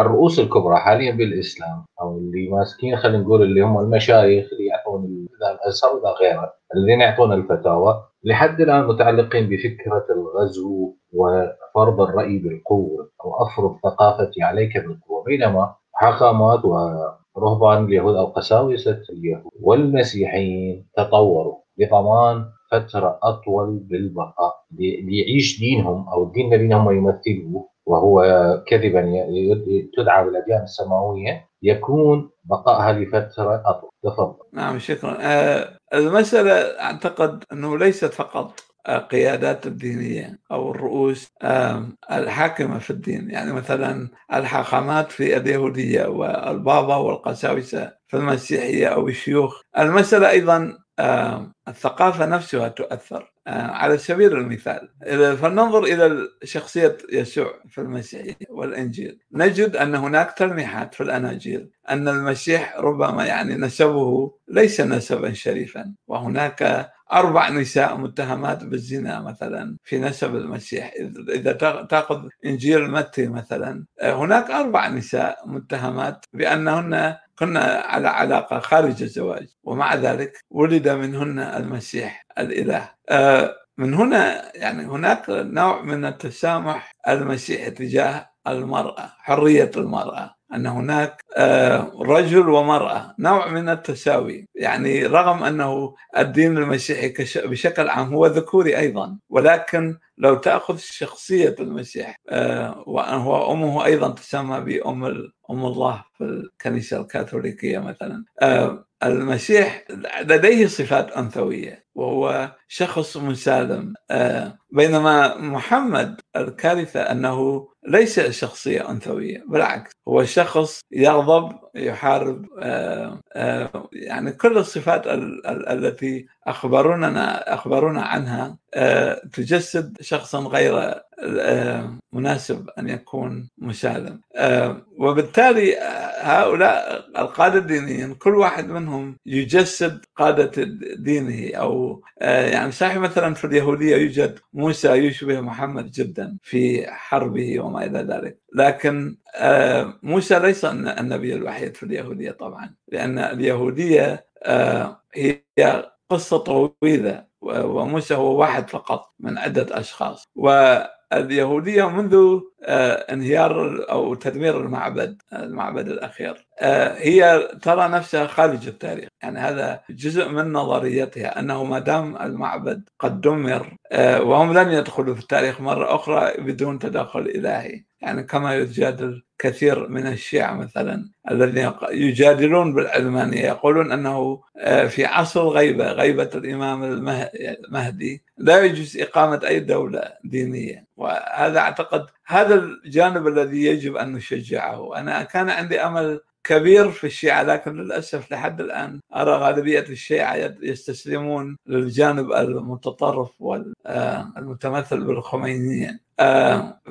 [SPEAKER 1] الرؤوس الكبرى حاليا بالإسلام أو اللي ماسكين خلينا نقول اللي هم المشايخ اللي يعطون الازهر ولا غيره الذين يعطون الفتاوى. لحد الآن متعلقين بفكرة الغزو وفرض الرأي بالقوة أو أفرض ثقافتي عليك بالقوة. بينما حاخامات ورهبان اليهود أو قساوسه اليهود والمسيحيين تطوروا بضمان فترة أطول بالبقاء ليعيش دينهم أو الدين الذي هم يمثلوه. وهو كذبا تدعى بالأديان السماوية يكون بقائها لفترة أطول. تفضل.
[SPEAKER 2] نعم شكرا. آه، المسألة أعتقد أنه ليست فقط القيادات الدينية أو الرؤوس الحاكمة في الدين. يعني مثلا الحاخامات في اليهودية والبابا والقساوسة في المسيحية أو الشيوخ. المسألة أيضا الثقافة نفسها تؤثر على سبيل المثال فلننظر إلى شخصية يسوع في المسيحية والإنجيل نجد أن هناك تلميحات في الأناجيل أن المسيح ربما يعني نسبه ليس نسبا شريفا وهناك أربع نساء متهمات بالزنا مثلا في نسب المسيح إذا تأخذ إنجيل متى مثلا هناك أربع نساء متهمات بأنهن كنا على علاقة خارج الزواج ومع ذلك ولد منهن المسيح الإله. آه، من هنا يعني هناك نوع من التسامح المسيحي تجاه المرأة حرية المرأة. أن هناك آه، رجل ومرأة نوع من التساوي. يعني رغم أنه الدين المسيحي بشكل عام هو ذكوري أيضا ولكن لو تأخذ شخصية المسيح آه، وهو أمه أيضا تسمى بأم أم الله في الكنيسة الكاثوليكية مثلا. آه، المسيح لديه صفات أنثوية وهو شخص مسالم. آه، بينما محمد الكارثة أنه ليس شخصية أنثوية بالعكس هو شخص يغضب يحارب. يعني كل الصفات التي اخبرونا اخبرونا عنها تجسد شخصا غير مناسب أن يكون مسالم وبالتالي هؤلاء القادة الدينيين كل واحد منهم يجسد قادة دينه أو يعني صحيح مثلا في اليهودية يوجد موسى يشبه محمد جدا في حربه وما إلى ذلك. لكن موسى ليس النبي الوحيد في اليهودية طبعا لأن اليهودية هي قصة طويلة. وموسى هو واحد فقط من عده أشخاص. و اليهودية منذ آه، انهيار أو تدمير المعبد المعبد الأخير. آه، هي ترى نفسها خارج التاريخ. يعني هذا جزء من نظريتها أنه ما دام المعبد قد دمر آه، وهم لن يدخلوا في التاريخ مرة أخرى بدون تدخل إلهي. يعني كما يجادل كثير من الشيعة مثلا الذين يجادلون بالعلمانية يقولون أنه آه، في عصر الغيبة غيبة الإمام المهدي لا يجوز إقامة أي دولة دينية. وهذا أعتقد هذا الجانب الذي يجب أن نشجعه. أنا كان عندي أمل كبير في الشيعة لكن للأسف لحد الآن أرى غالبية الشيعة يستسلمون للجانب المتطرف والمتمثل آه، بالخمينيين. آه،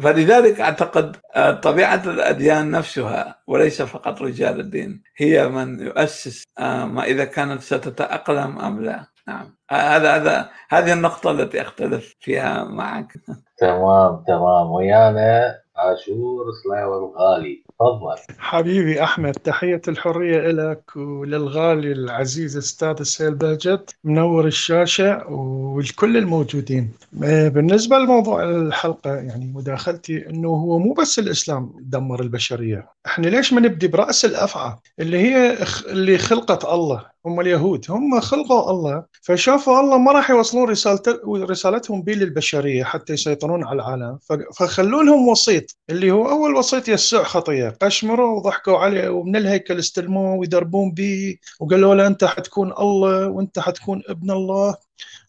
[SPEAKER 2] فلذلك أعتقد آه، طبيعة الأديان نفسها وليس فقط رجال الدين هي من يؤسس ما إذا كانت ستتأقلم أم لا. نعم. هذا هذا هذه النقطة التي أختلف فيها معك.
[SPEAKER 1] تمام تمام. ويانا عاشور سلاوي الغالي. تفضل.
[SPEAKER 5] حبيبي أحمد تحية الحرية لك وللغالي العزيز أستاذ سهيل بهجت منور الشاشة ولكل الموجودين. بالنسبة لموضوع الحلقة يعني مداخلتي إنه هو مو بس الإسلام دمر البشرية. إحنا ليش ما نبدي برأس الأفعى؟ اللي هي اللي خلقت الله. هم اليهود. هم خلقوا الله. فشافوا الله ما راح يوصلون رسالتهم به للبشرية حتى يسيطرون على العالم. فخلوا لهم وسيط اللي هو أول وسيط يسوع خطيه قشمروا وضحكوا عليه ومن الهيكل استلموه ويدربون به وقالوا له أنت حتكون الله وأنت حتكون ابن الله.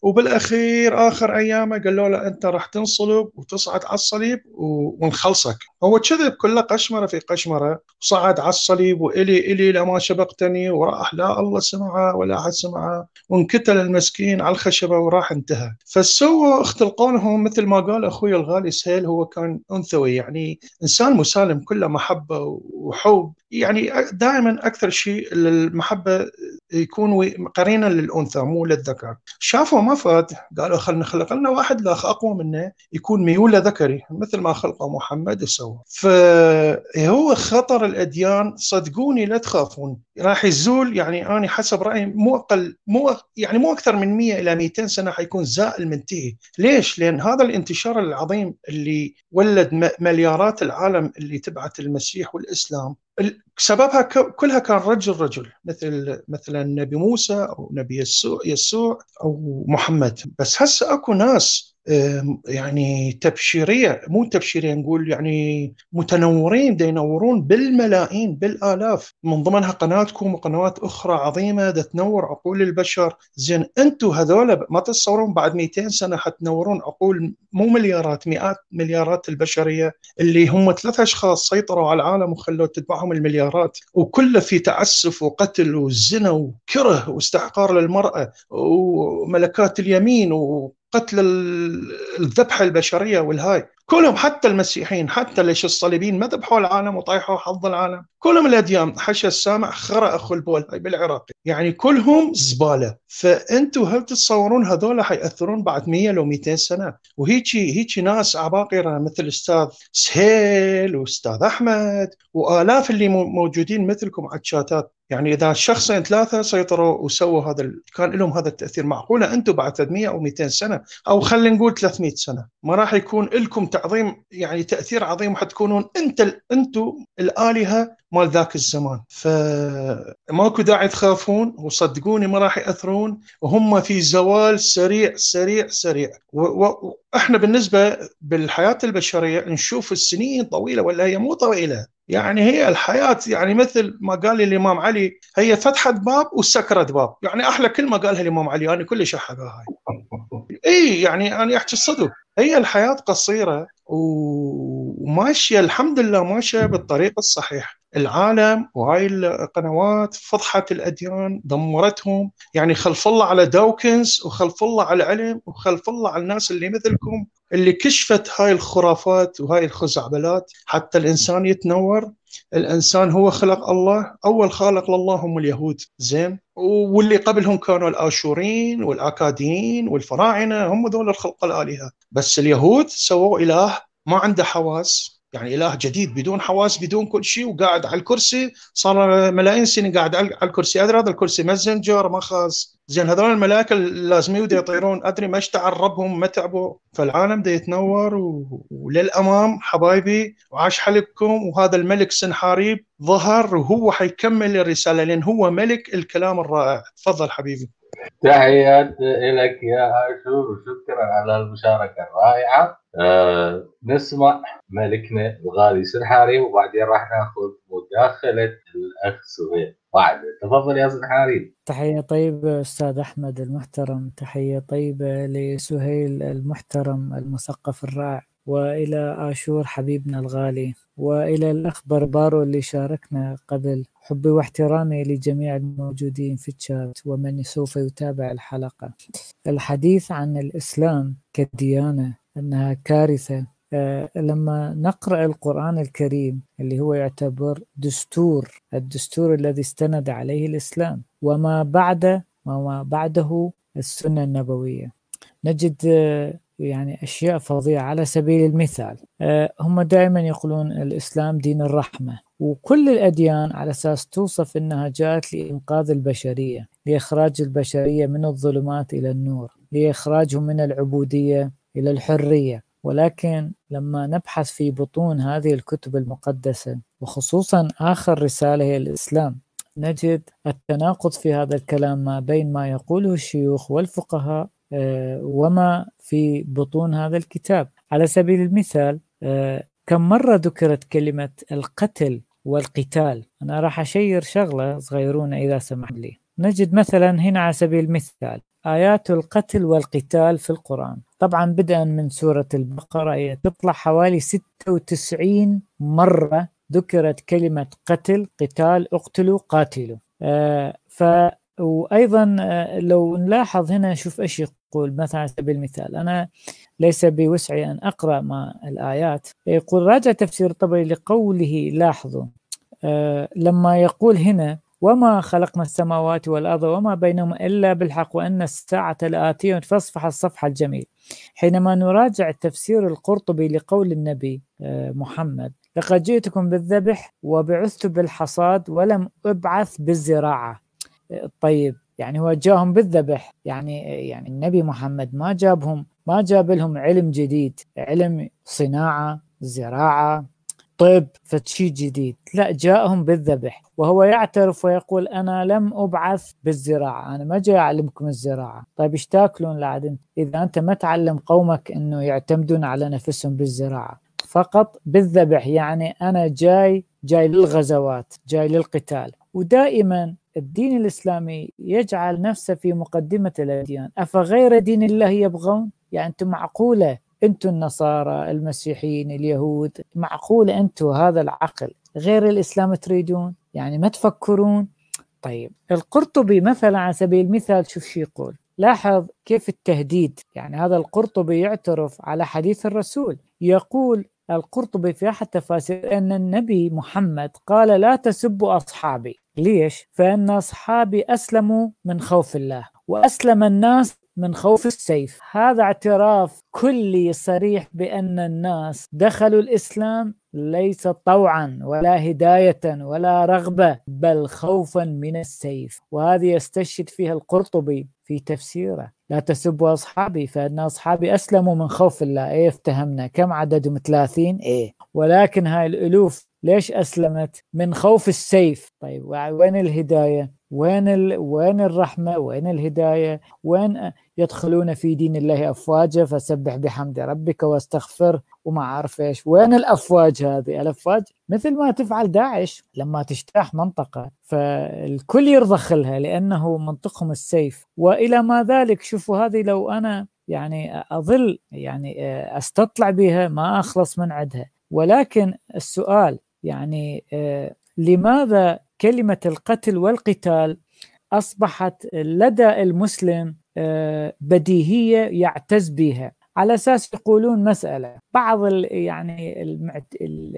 [SPEAKER 5] وبالأخير آخر أيامه قالوا له أنت راح تنصلب وتصعد على الصليب ونخلصك. هو كذب كله قشمرة في قشمرة صعد على الصليب وإلي إلي لما شبقتني وراح لا الله سمعه ولا أحد سمعه وانكتل المسكين على الخشبة وراح انتهى. فسووا اختلقونهم مثل ما قال أخوي الغالي سهيل هو كان أنثوي يعني إنسان مسالم كله محبة وحب. يعني دائما أكثر شيء المحبه يكون قرينا للأنثى مو للذكر. شافوا ما فات قالوا خلينا نخلق لنا واحد لاخ أقوى منه يكون ميوله ذكري مثل ما خلقه محمد وسوى فهو خطر الأديان صدقوني لا تخافون. راح يزول يعني أنا حسب رأيي مو أقل مو يعني مو أكثر من 100 إلى 200 سنة حيكون زائل منتهي. ليش؟ لأن هذا الانتشار العظيم اللي ولد مليارات العالم اللي تبعت المسيح والإسلام سببها كلها كان رجل رجل مثل مثلا النبي موسى أو نبي يسوع يسوع أو محمد. بس هسه أكو ناس يعني تبشيرية مو تبشيرية نقول يعني متنورين ينورون بالملايين بالآلاف. من ضمنها قناتكم وقنوات أخرى عظيمة دا تنور عقول البشر. زين أنتم هذول ما تتصورون بعد 200 سنة حتنورون عقول مو مليارات مئات مليارات البشرية اللي هم ثلاث أشخاص سيطروا على العالم وخلوا تتبعهم المليارات. وكله في تعسف وقتل وزنا وكره واستحقار للمرأة وملكات اليمين و قتل الذبحة البشرية والهاي. كلهم حتى المسيحيين حتى ليش الصليبيين ما ذبحوا العالم وطيحوا حظ العالم. كلهم الأديان. حاشا السامع خرى أخو البول هاي بالعراق يعني كلهم زبالة. فانتم هل تتصورون هذول حيأثرون بعد 100 لو 200 سنة؟ وهيچي هيچي ناس عباقره مثل أستاذ سهيل وأستاذ أحمد وآلاف اللي موجودين مثلكم على الشاتات. يعني إذا شخصين ثلاثة سيطروا وسووا هذا كان لهم هذا التأثير. معقولة أنتم بعد 300 أو 200 سنة؟ أو خلينا نقول 300 سنة. ما راح يكون لكم تعظيم يعني تأثير عظيم وحتكونون أنت أنتم الآلهة مال ذاك الزمان. فماكو داعي تخافون وصدقوني ما راح يأثرون وهم في زوال سريع سريع سريع. وإحنا بالنسبة بالحياة البشرية نشوف السنين طويلة ولا هي مو طويلة. يعني هي الحياة يعني مثل ما قال الإمام علي هي فتحة باب وسكرة باب. يعني أحلى كلمة قالها الإمام علي أنا كلش أحبها هاي. إي يعني أنا أحكي الصدق. هي الحياة قصيرة وماشية الحمد لله ماشية بالطريق الصحيح. العالم وهاي القنوات فضحت الأديان دمرتهم. يعني خلف الله على داوكنز وخلف الله على العلم وخلف الله على الناس اللي مثلكم اللي كشفت هاي الخرافات وهاي الخزعبلات. حتى الإنسان يتنور. الإنسان هو خلق الله. أول خالق لله هم اليهود. زين؟ واللي قبلهم كانوا الاشوريين والأكاديين والفراعنة هم ذول الخلق الآلهة. بس اليهود سووا إله ما عنده حواس. يعني إله جديد بدون حواس بدون كل شيء وقاعد على الكرسي. صار ملايين سنين قاعد على الكرسي. أدري هذا الكرسي مازنجر ما خاص زين هذول الملائكه ودا يطيرون. أدري ما اشتعل ربهم ما تعبوا. فالعالم دا يتنور و... وللأمام حبايبي وعاش حلقكم. وهذا الملك سنحاريب ظهر وهو حيكمل الرسالة لأن هو ملك الكلام الرائع. تفضل حبيبي.
[SPEAKER 1] تحيات لك يا اشور وشكرا على المشاركة الرائعة. أه نسمع ملكنا الغالي سنحاري وبعدين راح ناخذ مداخلة الاخ سهيل بعد تفضل يا سنحاري.
[SPEAKER 6] تحية طيبة أستاذ أحمد المحترم تحية طيبة لسهيل المحترم المثقف الرائع. وإلى آشور حبيبنا الغالي وإلى الاخ بربارو اللي شاركنا قبل. حبي واحترامي لجميع الموجودين في الشات ومن سوف يتابع الحلقة. الحديث عن الإسلام كديانة أنها كارثة. آه، لما نقرأ القرآن الكريم اللي هو يعتبر دستور الدستور الذي استند عليه الإسلام وما بعد وما بعده السنة النبوية. نجد آه، يعني أشياء فظيعة على سبيل المثال. آه، هم دائما يقولون الإسلام دين الرحمة وكل الأديان على أساس توصف أنها جاءت لإنقاذ البشرية لإخراج البشرية من الظلمات إلى النور لإخراجهم من العبودية إلى الحرية. ولكن لما نبحث في بطون هذه الكتب المقدسة وخصوصا آخر رسالة هي الإسلام نجد التناقض في هذا الكلام ما بين ما يقوله الشيوخ والفقهاء وما في بطون هذا الكتاب. على سبيل المثال آه، كم مرة ذكرت كلمة القتل والقتال؟ أنا راح أشير شغلة صغيرونة إذا سمح لي. نجد مثلا هنا على سبيل المثال آيات القتل والقتال في القرآن. طبعا بدءا من سورة البقرة تطلع حوالي 96 مرة ذكرت كلمة قتل قتال اقتلوا قاتلوا. آه ف وأيضا آه، لو نلاحظ هنا شوف إيش يقول مثلا على سبيل المثال أنا ليس بوسعي أن أقرأ ما الآيات. يقول راجع تفسير الطبري لقوله لاحظوا آه لما يقول هنا وما خلقنا السماوات والأرض وما بينهما إلا بالحق وأن الساعة لآتية فاصفح الصفح الجميل. حينما نراجع تفسير القرطبي لقول النبي آه محمد لقد جئتكم بالذبح وبعثت بالحصاد ولم أبعث بالزراعة. طيب يعني هو جاهم بالذبح. يعني يعني النبي محمد ما جابهم ما جاب لهم علم جديد علم صناعة زراعة طب فشي جديد. لا جاءهم بالذبح. وهو يعترف ويقول أنا لم أبعث بالزراعة أنا ما جاي أعلمكم الزراعة. طيب إيش تأكلون لعد إذا أنت ما تعلم قومك أنه يعتمدون على نفسهم بالزراعة. فقط بالذبح يعني أنا جاي جاي للغزوات جاي للقتال. ودائما الدين الإسلامي يجعل نفسه في مقدمة الأديان. أفغير دين الله يبغون؟ يعني أنتم معقولة؟ أنتم النصارى المسيحيين اليهود معقولة أنتم هذا العقل؟ غير الإسلام تريدون؟ يعني ما تفكرون؟ طيب القرطبي مثلا على سبيل المثال شوف شو يقول؟ لاحظ كيف التهديد. يعني هذا القرطبي يعترف على حديث الرسول. يقول القرطبي في أحد تفاسير أن النبي محمد قال لا تسبوا أصحابي. ليش؟ فإن أصحابي أسلموا من خوف الله وأسلم الناس من خوف السيف. هذا اعتراف كلي صريح بأن الناس دخلوا الإسلام ليس طوعا ولا هداية ولا رغبة بل خوفا من السيف. وهذه يستشهد فيها القرطبي في تفسيره. لا تسبوا أصحابي فإن أصحابي أسلموا من خوف الله. إيه افتهمنا؟ كم عددهم 30 إيه. ولكن هاي الألوف ليش أسلمت؟ من خوف السيف. طيب وين الهداية؟ وين ال... وين الرحمة؟ وين الهداية؟ وين يدخلون في دين الله أفواجا؟ فسبح بحمد ربك واستغفر. وما أعرف إيش وين الأفواج هذه. الأفواج مثل ما تفعل داعش لما تجتاح منطقة. فالكل يرضخ لها لأنه منطقهم السيف. وإلى ما ذلك شوفوا هذه لو أنا يعني أظل يعني أستطلع بها ما أخلص من عندها ولكن السؤال يعني لماذا كلمة القتل والقتال أصبحت لدى المسلم بديهية يعتز بها؟ على أساس يقولون مسألة. بعض ال يعني المعت... ال...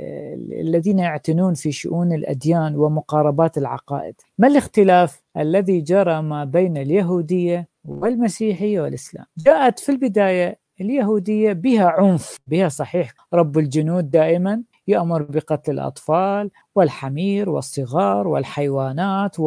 [SPEAKER 6] الذين يعتنون في شؤون الأديان ومقاربات العقائد. ما الاختلاف الذي جرى ما بين اليهودية والمسيحية والإسلام؟ جاءت في البداية اليهودية بها عنف بها صحيح. رب الجنود دائما يأمر بقتل الأطفال والحمير والصغار والحيوانات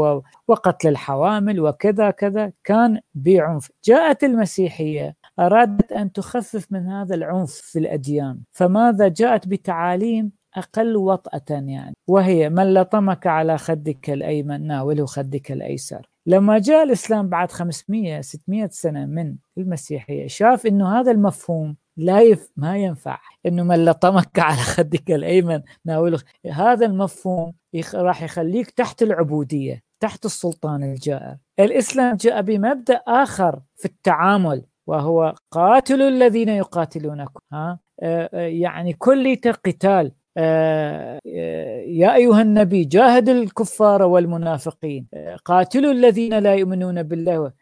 [SPEAKER 6] وقتل الحوامل وكذا كذا. كان بعنف. جاءت المسيحية أرادت أن تخفف من هذا العنف في الأديان. فماذا جاءت بتعاليم أقل وطأة يعني. وهي من لطمك على خدك الأيمن ناوله خدك الأيسر. لما جاء الإسلام بعد 500 600 سنة من المسيحية شاف أنه هذا المفهوم لا يف... ما ينفع. إنه من لطمك على خدك الأيمن ناوله. هذا المفهوم يخ... راح يخليك تحت العبودية تحت السلطان الجائر. الإسلام جاء بمبدأ آخر في التعامل. وهو قاتلوا الذين يقاتلونكم ها؟ يعني كل قتال يا أيها النبي جاهد الكفار والمنافقين قاتلوا الذين لا يؤمنون بالله.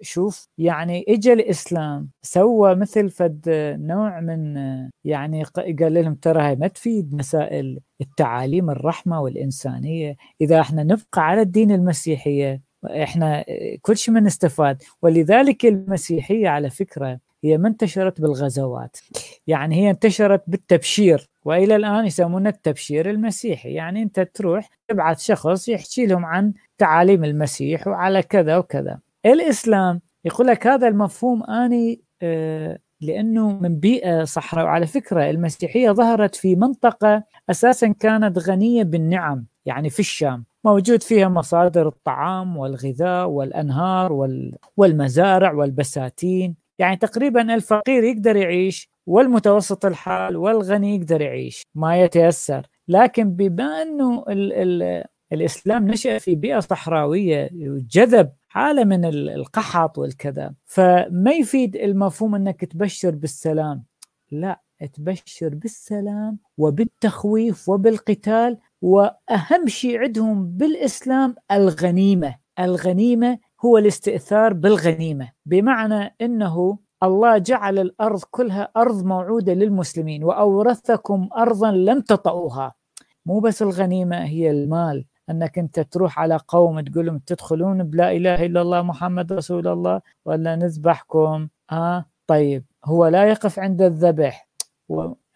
[SPEAKER 6] شوف يعني اجى الإسلام سوى مثل فد نوع من يعني قال لهم ترى هاي ما تفيد مسائل التعاليم الرحمة والإنسانية. إذا إحنا نبقى على الدين المسيحية إحنا كل شيء ما نستفاد ولذلك المسيحية على فكرة هي ما انتشرت بالغزوات. يعني هي انتشرت بالتبشير وإلى الآن يسمونه التبشير المسيحي. يعني أنت تروح تبعث شخص يحكي لهم عن تعاليم المسيح وعلى كذا وكذا. الإسلام يقول لك هذا المفهوم أني آه لأنه من بيئة صحراء. وعلى فكرة المسيحية ظهرت في منطقة أساسا كانت غنية بالنعم يعني في الشام. موجود فيها مصادر الطعام والغذاء والأنهار والمزارع والبساتين. يعني تقريبا الفقير يقدر يعيش والمتوسط الحال والغني يقدر يعيش ما يتيسر. لكن بما إنه ال ال الإسلام نشأ في بيئة صحراوية وجذب حالة من القحط والكذا فما يفيد المفهوم إنك تبشر بالسلام؟ لا تبشر بالسلام وبالتخويف وبالقتال وأهم شيء عندهم بالإسلام الغنيمة. الغنيمة هو الاستئثار بالغنيمة. بمعنى إنه الله جعل الأرض كلها أرض موعودة للمسلمين وأورثكم أرضا لم تطئوها. مو بس الغنيمة هي المال. إنك أنت تروح على قوم تقول لهم تدخلون بلا إله إلا الله محمد رسول الله ولا نذبحكم. آه طيب. هو لا يقف عند الذبح.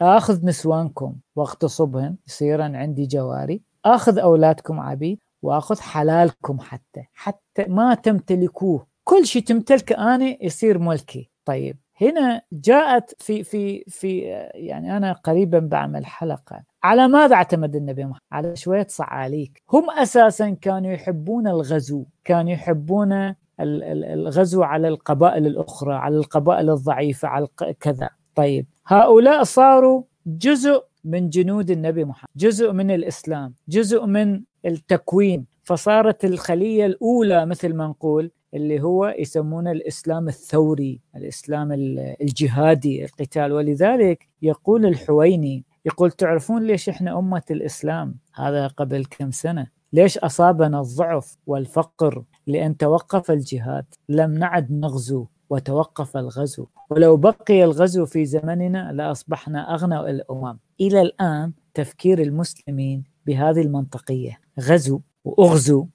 [SPEAKER 6] آخذ نسوانكم واغتصبهن يصيرن عندي جواري. آخذ أولادكم عبيد وآخذ حلالكم حتى حتى ما تمتلكوه. كل شيء تمتلكه أنا يصير ملكي. طيب هنا جاءت في في في يعني أنا قريبا بعمل حلقة. على ماذا اعتمد النبي محمد؟ على شوية صعاليك. هم أساسا كانوا يحبون الغزو كانوا يحبون الغزو على القبائل الأخرى على القبائل الضعيفة على كذا. طيب هؤلاء صاروا جزء من جنود النبي محمد جزء من الإسلام جزء من التكوين فصارت الخلية الأولى مثل ما نقول اللي هو يسمونه الإسلام الثوري، الإسلام الجهادي، القتال ولذلك يقول الحويني يقول تعرفون ليش إحنا أمة الإسلام؟ هذا قبل كم سنة، ليش أصابنا الضعف والفقر؟ لأن توقف الجهاد، لم نعد نغزو وتوقف الغزو، ولو بقي الغزو في زمننا لأصبحنا أغنى الأمم. إلى الآن تفكير المسلمين بهذه المنطقية، غزو وأغزو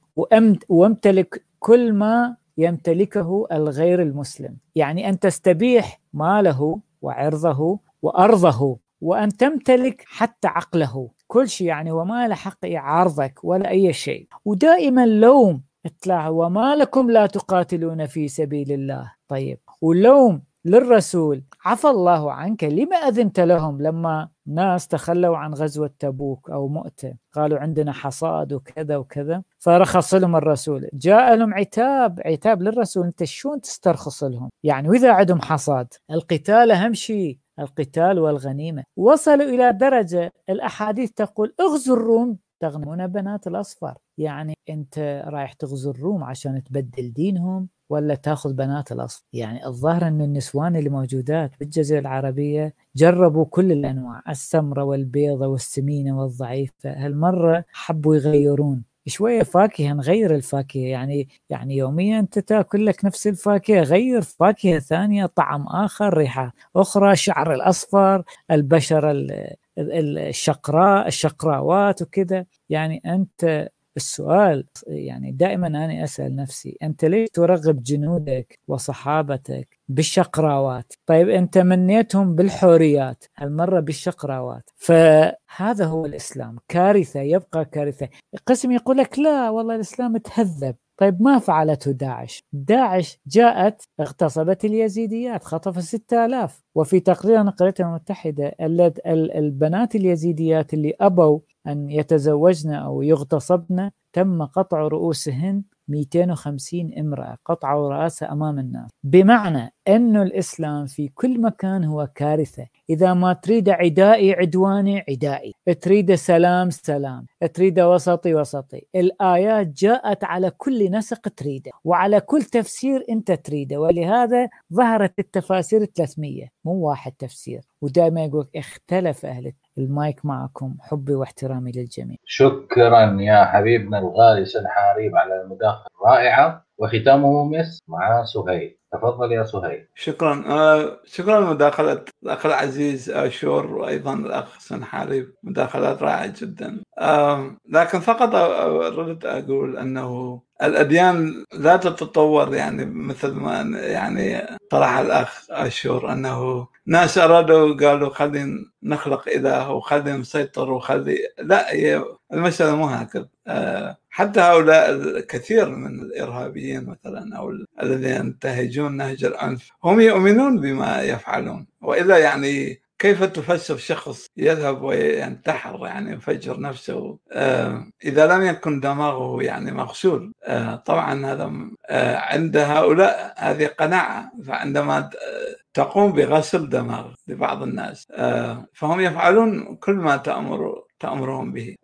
[SPEAKER 6] وامتلك كل ما يمتلكه الغير المسلم. يعني أن تستبيح ماله وعرضه وأرضه وأن تمتلك حتى عقله. كل شيء يعني وما له حق يعارضك ولا أي شيء. ودائما لوم اطلع وما لكم لا تقاتلون في سبيل الله. طيب ولوم للرسول عفى الله عنك لما أذنت لهم؟ لما ناس تخلوا عن غزوة تبوك أو مؤتة قالوا عندنا حصاد وكذا وكذا فرخص لهم الرسول. جاء لهم عتاب عتاب للرسول أنت شلون تسترخص لهم؟ يعني وإذا عندهم حصاد القتال أهم شيء القتال والغنيمة. وصلوا إلى درجة الأحاديث تقول اغزوا الروم تغنمون بنات الأصفر؟ يعني أنت رايح تغزو الروم عشان تبدل دينهم ولا تأخذ بنات الاصل يعني الظاهر انه النسوان اللي موجودات بالجزيرة العربية جربوا كل الأنواع السمرة والبيضة والسمينة والضعيفة. هالمرة حبوا يغيرون. شوية فاكهة نغير الفاكهة. يعني يعني يوميا أنت تأكل لك نفس الفاكهة غير فاكهة ثانية طعم آخر ريحة أخرى شعر الأصفر البشرة الشقراء الشقراوات وكذا يعني أنت السؤال يعني دائما أنا أسأل نفسي أنت ليش ترغب جنودك وصحابتك بالشقراوات؟ طيب أنت منيتهم بالحوريات هالمرة بالشقراوات. فهذا هو الإسلام كارثة يبقى كارثة. قسم يقول لك لا والله الإسلام تهذب. طيب ما فعلته داعش؟ داعش جاءت اغتصبت اليزيديات خطف 6000 وفي تقرير نقلتها المتحدة البنات اليزيديات اللي أبوا أن يتزوجن أو يغتصبن تم قطع رؤوسهن 250 امرأة قطعوا رأسها أمام الناس. بمعنى أن الإسلام في كل مكان هو كارثة. إذا ما تريد عدائي عدواني عدائي. تريد سلام سلام. تريد وسطي وسطي. الآيات جاءت على كل نسق تريده وعلى كل تفسير أنت تريده. ولهذا ظهرت التفاسير 300 مو واحد تفسير. ودائما يقول اختلف أهل المايك معكم حبي واحترامي للجميع.
[SPEAKER 1] شكرا يا حبيبنا الغالي سنحاريب على المداخلة الرائعة. وختامه مس مع سهيل. تفضل يا سهيل.
[SPEAKER 2] شكرا. آه شكرا لمداخلة الأخ العزيز أشور وأيضا الأخ سنحاريب مداخلات رائعة جدا. آه لكن فقط أردت أقول أنه الأديان لا تتطور يعني مثل ما يعني طرح الأخ اشور أنه ناس أرادوا قالوا خلينا نخلق إله وخلينا نسيطر وخلي لا هي المسألة مو هكذا. آه، حتى هؤلاء الكثير من الإرهابيين مثلا أو الذين ينتهجون نهج العنف هم يؤمنون بما يفعلون. وإلا يعني كيف تفسر شخص يذهب وينتحر يعني يفجر نفسه؟ آه، إذا لم يكن دماغه يعني مغسول. آه، طبعا هذا آه، عند هؤلاء هذه قناعة. فعندما تقوم بغسل دماغ لبعض الناس فهم يفعلون كل ما تأمر تأمرهم به.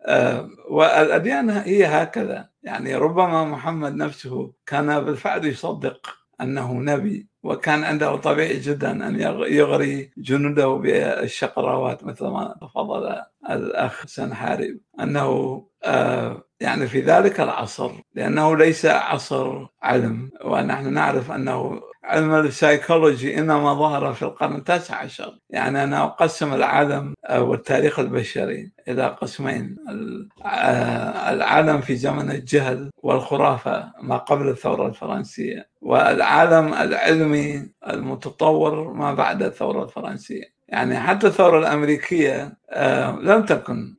[SPEAKER 2] والأديان هي هكذا. يعني ربما محمد نفسه كان بالفعل يصدق أنه نبي وكان عنده طبيعي جدا أن يغري جنوده بالشقراوات مثل ما تفضل الأخ سنحارب أنه آه، يعني في ذلك العصر لأنه ليس عصر علم ونحن نعرف أنه علم السيكولوجي إنما ظهر في القرن التاسع عشر. يعني أنا أقسم العالم آه، والتاريخ البشري إلى قسمين آه، العالم في زمن الجهل والخرافة ما قبل الثورة الفرنسية والعالم العلمي المتطور ما بعد الثورة الفرنسية. يعني حتى الثورة الأمريكية آه، لم تكن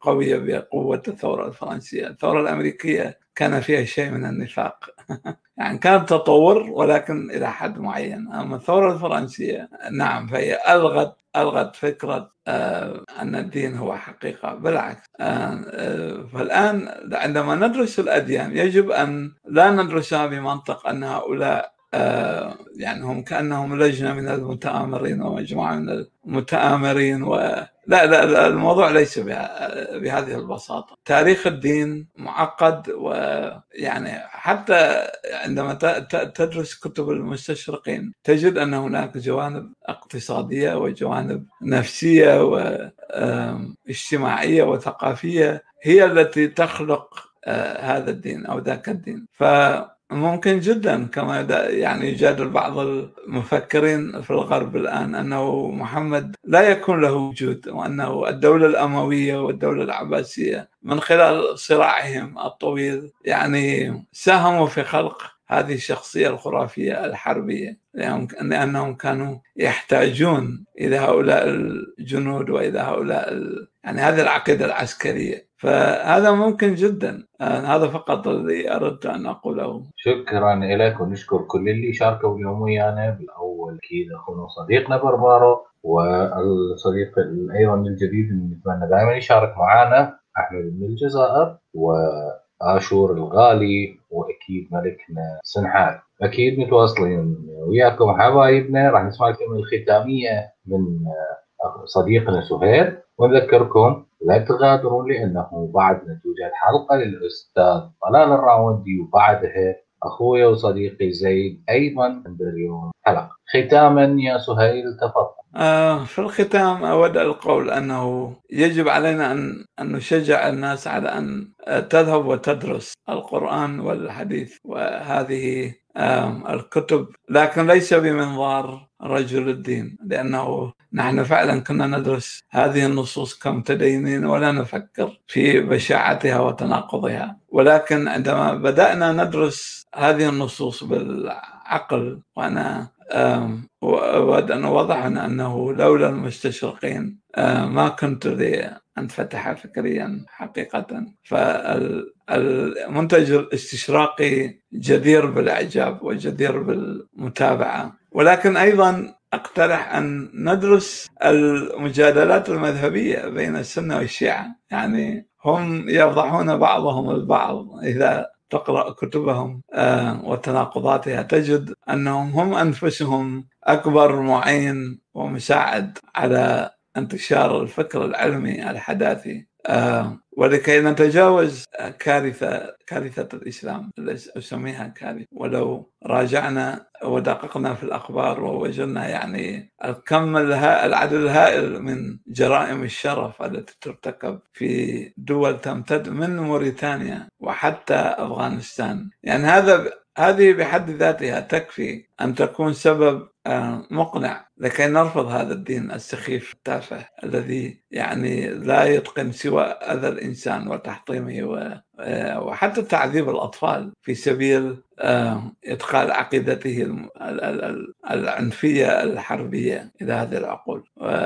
[SPEAKER 2] قوية بقوة الثورة الفرنسية. الثورة الأمريكية كان فيها شيء من النفاق. يعني كان تطور ولكن إلى حد معين. أما الثورة الفرنسية نعم فهي ألغت ألغت فكرة آه، أن الدين هو حقيقة. بالعكس آه، آه، فالآن عندما ندرس الأديان يجب أن لا ندرسها بمنطق أن هؤلاء يعني هم كأنهم لجنة من المتآمرين ومجموعة من المتآمرين و لا لا الموضوع ليس بهذه البساطة. تاريخ الدين معقد ويعني حتى عندما تدرس كتب المستشرقين تجد أن هناك جوانب اقتصادية وجوانب نفسية واجتماعية وثقافية هي التي تخلق آه، هذا الدين أو ذاك الدين. ف ممكن جدا كما يعني يجادل بعض المفكرين في الغرب الآن أنه محمد لا يكون له وجود وأنه الدولة الأموية والدولة العباسية من خلال صراعهم الطويل يعني ساهموا في خلق هذه الشخصية الخرافية الحربية لأنهم كانوا يحتاجون إلى هؤلاء الجنود وإلى هؤلاء يعني هذه العقيدة العسكرية. فهذا ممكن جدا. هذا فقط الذي أردت أن أقوله.
[SPEAKER 1] شكرا لك ونشكر كل اللي شاركوا اليوم ويانا بالأول واكيد أخونا وصديقنا بربارو والصديق أيضا الجديد اللي نتمنى دائما يشارك معنا أحمد من الجزائر وآشور الغالي وأكيد ملكنا سنحات أكيد متواصلين وياكم حبايبنا. راح نسمع الكلمة الختامية من صديقنا سهير. ونذكركم لا تغادرون لأنه بعدنا توجد حلقة للأستاذ طلال الراوندي وبعدها اخويا وصديقي زيد عنده اليوم حلقه ختاما يا سهيل تفضل.
[SPEAKER 2] آه في الختام أود القول أنه يجب علينا أن أن نشجع الناس على أن تذهب وتدرس القرآن والحديث وهذه الكتب لكن ليس بمنظار رجل الدين لأنه نحن فعلا كنا ندرس هذه النصوص كمتدينين ولا نفكر في بشاعتها وتناقضها. ولكن عندما بدأنا ندرس هذه النصوص بالعقل وأنا أود أن أوضح أنه لولا المستشرقين ما كنت انفتح فكريا حقيقة. فالمنتج الاستشراقي جدير بالإعجاب وجدير بالمتابعة. ولكن أيضا أقترح أن ندرس المجادلات المذهبية بين السنة والشيعة. يعني هم يفضحون بعضهم البعض. إذا تقرأ كتبهم وتناقضاتها تجد أنهم هم أنفسهم أكبر معين ومساعد على انتشار الفكر العلمي الحداثي. ولكي نتجاوز كارثة كارثة الإسلام أسميها كارثة. ولو راجعنا ودققنا في الأخبار ووجدنا يعني الكم العدد الهائل من جرائم الشرف التي ترتكب في دول تمتد من موريتانيا وحتى أفغانستان. يعني هذا هذه بحد ذاتها تكفي أن تكون سبب مقنع لكي نرفض هذا الدين السخيف التافه الذي يعني لا يتقن سوى أذى الإنسان وتحطيمه وحتى تعذيب الأطفال في سبيل ادخال عقيدته العنفية الحربية إلى هذه العقول.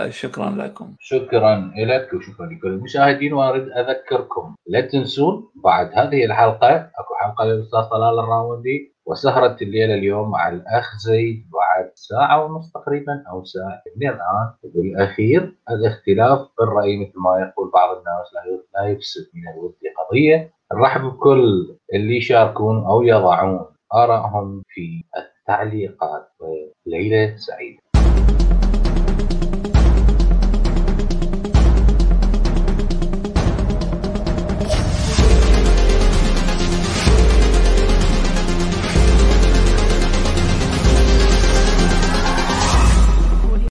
[SPEAKER 2] شكرا لكم.
[SPEAKER 1] شكرا لك وشكرا لكل المشاهدين. وأريد أذكركم لا تنسون بعد هذه الحلقة أكو حلقة للأستاذ طلال الراوندي. وسهرة الليلة اليوم مع الأخ زيد بعد ساعة ونص تقريبا أو ساعة الآن. بالأخير الاختلاف بالرأي مثل ما يقول بعض الناس لا يفسد من الود قضية. نرحب بكل اللي يشاركون أو يضعون آرائهم في التعليقات. وليلة سعيدة.